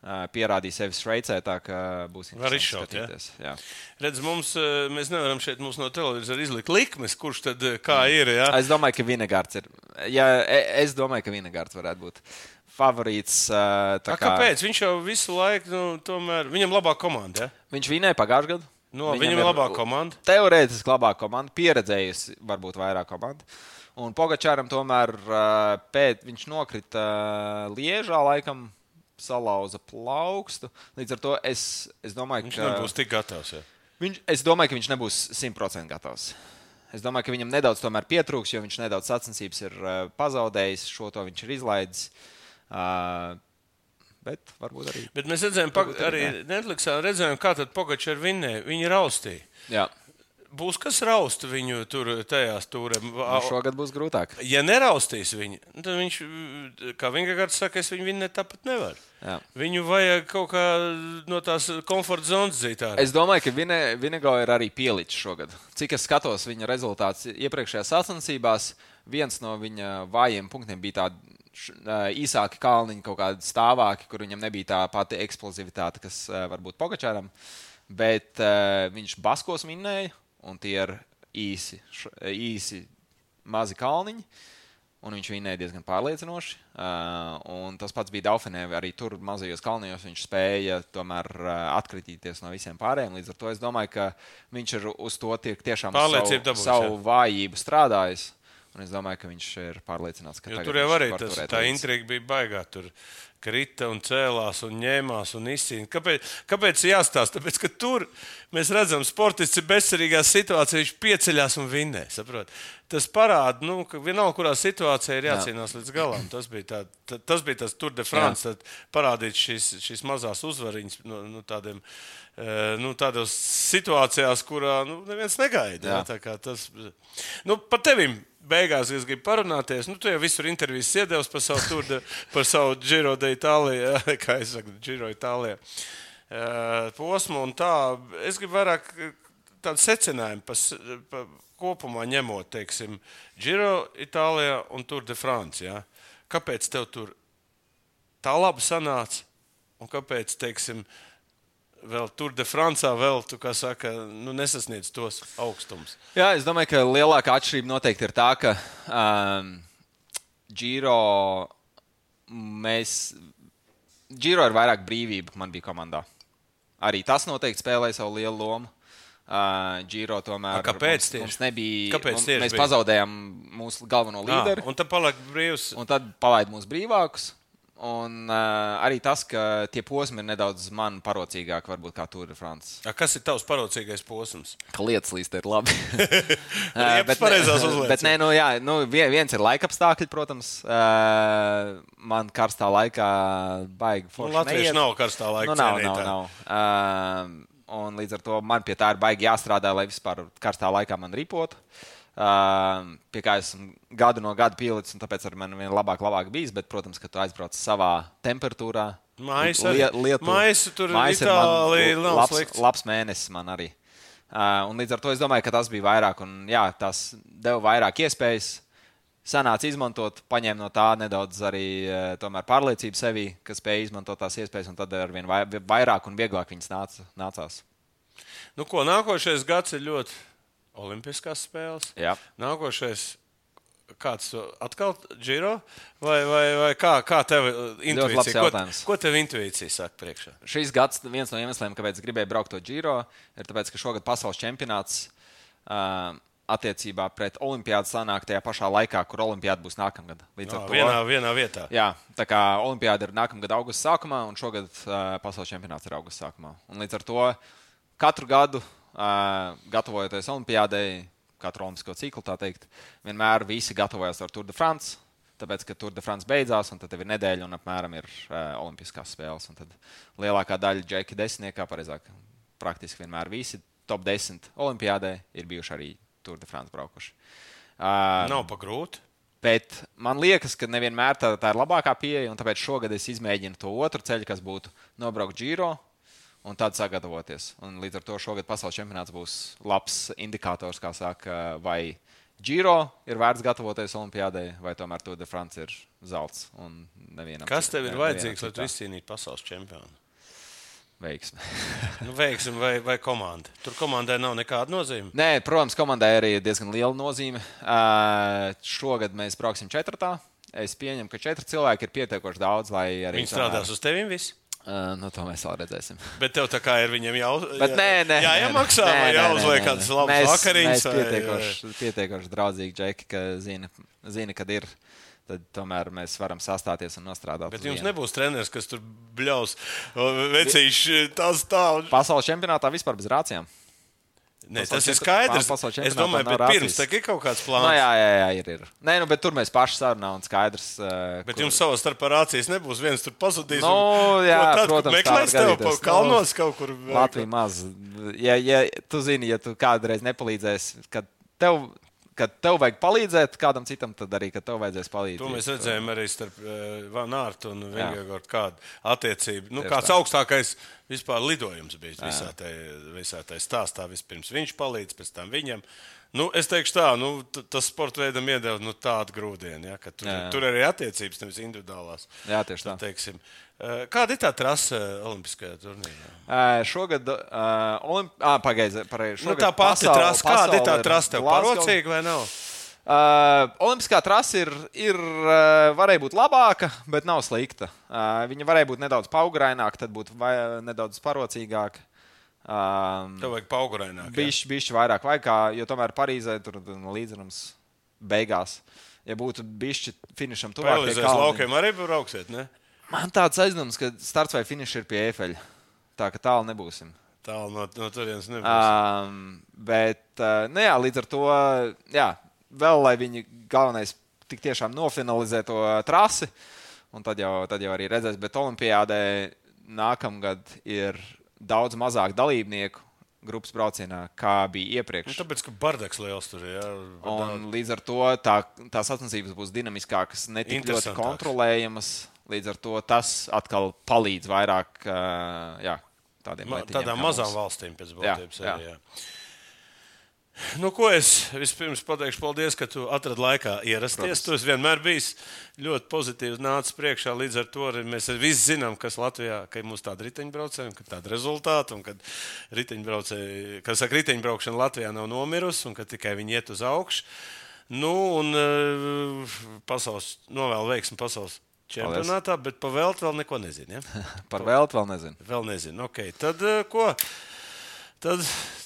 Pierādīja sevi Šveicē, tā ka būs Var interesanti izšaut, jā? Redz, mums, mēs nevaram šeit mums no televizora izlikt likmes, kurš tad kā ir. Jā? Es domāju, ka Vinegārds ir. Jā, e- es domāju, ka Vinegārds varētu būt favorīts. A, kāpēc? Viņš jau visu laiku, nu, tomēr viņam labā komanda. Ja? Viņš vinēja pagājušajā gadā. No, viņam ir labā komanda. Teorētiski labāka komanda, pieredzējusi varbūt vairāk komandu. Un Pogačāram tomēr ā, pēc, viņš nokrita ā, Liežā, laikam, salauza plaukstu. Līdz ar to es, es domāju, Viņš ka nebūs tik gatavs. Ja? viņš, es domāju, ka viņš nebūs 100% gatavs. Es domāju, ka viņam nedaudz pietrūks, jo viņš nedaudz sacensības ir ā, pazaudējis. Šo to viņš ir izlaidis. Uh, bet varbūt arī. Bet mēs redzējām, arī arī Netflixā redzējām, kā Pogačs ar. Viņi raustīja. Būs kas raust viņu tur tajās turēs. Nu, šogad būs grūtāk. Ja neraustīs viņu, tad viņš, kā Vingards saka, es viņu ne tāpat nevaru. Jā. Viņu vajag kaut kā no tās komforta zonas zīt. ārā. Es domāju, ka Vine, Vinego ir arī pielicis šogad. Cik es skatos viņa rezultātus iepriekšējās sacensībās, viens no viņa vājiem punktiem bija tāds īsāki kalniņi, kaut kādi stāvāki, kur viņam nebija tā pati eksplozivitāte, kas varbūt Pogačāram. Bet uh, viņš baskos minēja, un tie ir īsi, īsi mazi kalniņi. Un viņš vinēja diezgan pārliecinoši. Uh, un tas pats bija Daufinē. Arī tur mazajos kalnijos viņš spēja tomēr uh, atkritīties no visiem pārējiem. Līdz ar to es domāju, ka viņš ir uz to tiek tiešām savu, dabūjis, savu jā. vājību strādājis. Un es domāju, ka viņš ir pārliecināts, ka Jo tur jau arī tas, tā intriga bija baigā. Tur krita un cēlās un ņēmās un izcīnījās. Kāpēc, kāpēc jāstāsta? Tāpēc, ka tur mēs redzam, sportists ir bezcerīgā situācijā, viņš pieceļās un vinnē. Saprot? Tas parāda, nu, ka vienalga, kurā situācijā ir jācīnās līdz galam. Tas bija, tā, tā, tas, bija tas Tour de France, tad parādīt šīs, šīs mazās uzvariņas no, no tādiem. eh, Nu, tādos situācijās, kurā nu, neviens. Jā. Jā. Kā Tas, nu, par tevim beigās es gribu parunāties. Nu, tu jau visur intervijas iedevis par savu, tur, de, par savu Giro d'Itālijā, <laughs> kā es saku, Giro Itālijā eh, posmu. un Tā, es gribu vairāk eh, tādu secinājumu par, s- par kopumā ņemot, teiksim, Giro Itālijā un Tour de France. Ja? Kāpēc tev tur tā labi sanāca un kāpēc, teiksim, vēl Tour de France vēl, tu saka, nu, nesasniedz tos augstumus? Jā, es domāju, ka lielākā atšķirība noteikti ir tā, ka um, Giro mēs. Giro ir vairāk brīvība, man bija komandā. Arī tas noteikti spēlēja savu lielu lomu. Uh, Giro tomēr. A, kāpēc tieši? mums nebija. Kāpēc tieši mēs bija? pazaudējām mūsu galveno līderi. Ah, un tad paliek brīvs. un tad palaid mūs brīvākus. Un uh, arī tas, ka tie posmi ir nedaudz man parocīgāki, varbūt kā Tour de France. A, kas ir tavs parocīgais posms? Ka lietas līdz ir labi. <laughs> <laughs> Riepas pareizās uzliecības. bet nē, nu, jā, nu, vie- viens ir laika apstākļi, protams. Uh, man karstā laikā baigi Nu, forši. Latvieši neiet. nav karstā laika Nu, nav, nav, cienītāji. nav. Uh, un līdz ar to man pie tā ir baigi jāstrādā, lai vispār karstā laikā man ripotu. Uh, pie kā esmu gadu no gada pielicis, un tāpēc ar mani vien labāk, labāk bijis. Bet, protams, ka tu aizbrauc savā temperatūrā. Arī. lietu. Mājas tur ir Itālija man labs, slikts. labs mēnesis man arī. Uh, un līdz ar to es domāju, ka tas bija vairāk, un jā, tas deva vairāk iespējas. Sanāca izmantot, paņēma no tā nedaudz arī uh, pārliecību sevī, ka spēja izmantot tās iespējas, un tad ar vien vai- vairāk un vieglāk viņas nāca, nācās. Nu, ko, nākošais gads ir ļoti olimpiskās spēles. Jā. Nākošais. Kāds atkal Giro? Vai, vai, vai kā, kā tev intuīcija? Ko, ko tev intuīcija saka priekšā? Šis gads, viens no iemesliem, kāpēc gribēju braukt to Giro, ir tas, ka šogad pasaules čempionāts uh, attiecībā pret Olimpiādu sanāk tajā pašā laikā, kur Olimpiāda būs nākamgad. Līdz No, ar to vienā, vienā vietā. Jā, tā kā Olimpiāda ir nākamā gada augusta sākumā, un šogad uh, pasaules čempionāts ir augusta sākumā. Un līdz ar to katru gadu, gatavojoties Olimpiādai, katru olimpisko ciklu, tā teikt, vienmēr visi gatavojas ar Tour de France. Tāpēc, ka Tour de France beidzās, un tad ir nedēļa, un apmēram ir uh, olimpiskās spēles. Un tad lielākā daļa džeki desmitniekā, pareizāk, praktiski vienmēr visi top 10 olimpiādē ir bijuši arī Tour de France braukuši. Uh, Nav pa grūti. Bet man liekas, ka nevienmēr tā, tā ir labākā pieeja, un tāpēc šogad es izmēģinu to otru ceļu, kas būtu nobraukt Giro un tad sagatavoties. Un līdz ar to šogad pasaules čempionāts būs labs indikators, kā saka, vai Giro ir vērts gatavoties Olimpijādai, vai tomēr Tour de France ir zelts. Kas tev ir vajadzīgs, lai tu izcīnītu pasaules čempionu? Veiksme. Nu, veiksim, vai, vai komanda. Tur komandai nav nekāda nozīme. Nē, protams, komandai arī ir diezgan liela nozīme. Uh, šogad mēs brauksim četrtā. Es pieņemu, ka četri cilvēki ir pietiekoši daudz, lai arī. Viņi strādās uz tevis visi. Uh, nu, to mēs vēl redzēsim. Bet tev tā kā ir viņiem jau jā, jāmaksā, vai jāuzliek kādas labas vakariņas. Pietiekoši, pietiekoši draudzīgi, Džeki, ka zina, zina, kad ir. Tad tomēr mēs varam sastāties un nostrādāt. Bet jums vienu. nebūs treneris, kas tur bļaus. Vecīši, tas tā. Pasaules čempionātā vispār bez rācijām. Pasaules tas ir skaidrs. Es domāju, bet pirms tam ir kaut kāds Nu, plāns. jā, jā, jā, ir. ir. Nē, nu, bet tur mēs paši sarunājam, un skaidrs. Uh, Bet jums savā starpā rācijas nebūs. viens tur pazudīs. Nu, un- jā, tad, protams, tā meklēs var tev gadīties. pa kalnos kaut kur. Latvija maz. Ja, ja tu zini, ja tu kādreiz nepalīdzēsi, kad tev, kad tev vajag palīdzēt kādam citam, tad arī, kad tev vajadzēs palīdzēt. To mēs redzējām arī starp uh, Vanārtu un Jā. Vingegaardu kādu attiecību. Nu, Tieši kāds tā. augstākais vispār lidojums bija visā tajā, visā tajā stāstā. Vispirms viņš palīdz, pēc tam viņam. Nu, es teikšu tā, nu, tas sporta veidam iedeva nu, tādu grūdienu, ja, ka tur, Jā, jā. tur arī attiecības, nevis individuālās. Jā, tieši tā. Teiksim. Eh, Kāda ir tā trase Olimpiskajā turnīrā? Uh, šogad, uh, Olimp... ah, pagaidiet, pareizi. Nu, tā pati trase, kāda ir tā trase tev? Parocīga vai nav? Uh, Olimpiskā trase ir, ir uh, varēja būt labāka, bet nav slikta. Uh, viņa varēja būt nedaudz paugraināka, tad būtu vai, nedaudz parocīgāka. Um, Tev vajag pauguraināk. ja? Bišķi, bišķi vairāk vajag, jo tomēr Parīzē tur līdzekļus beigās. Ja būtu bijusi finišam tuvāk, pie Pēlīzēs kalniņa. laukiem arī brauksiet, ne? Man tāds aizdoms, ka starts vai finišs ir pie efeļa. Tā ka tālu nebūsim. Tālu no, no turienes nebūs. Um, bet, uh, nu jā, līdz ar to, jā, vēl lai viņi galvenais tik tiešām nofinalizē to trasi, un tad jau, tad jau arī redzēs, bet Olimpijādē nākamgad ir daudz mazāk dalībnieku grupas braucienā, kā bija Nu, iepriekš. tāpēc, ka bardaks liels tur ir. Jā, Un līdz ar to tā, tās sacensības būs dinamiskākas, ne tik ļoti kontrolējamas. Līdz ar to tas atkal palīdz vairāk jā, tādiem Ma, tādām mazām mums. valstīm pēc Jā, būtības. jā. arī, Jā. Nu, ko es vispirms pateikšu, paldies, ka tu atradi laikā ierasties. Tu esi vienmēr bijis ļoti pozitīvs, nācis priekšā. Līdz ar to arī mēs visi zinām, kas Latvijā, ka ir mums tāda riteņbraucēja, ka tāda rezultāta, un ka riteņbraucēji, kas saka, riteņbraukšana Latvijā nav nomirusi, un ka tikai viņi iet uz augšu. Nu, un pasaules, novēlu veiksmi pasaules čempionātā, bet pa velti vēl neko nezinu. Ja? <laughs> Par velti vēl nezinu. Vēl nezinu. Okay. Tad, eh, ko? Tad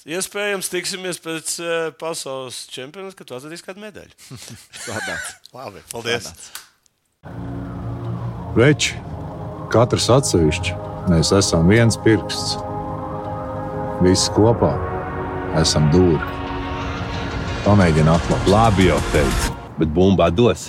iespējams tiksimies pēc eh, pasaules čempionāta, kad tu atradīsi kādu medaļu. <laughs> Labi, paldies! Veči, katrs atsevišķi, mēs esam viens pirksts. Visi kopā esam dūri. Pamēģini atklāt. Labi jau teicu, bet bumbā dos.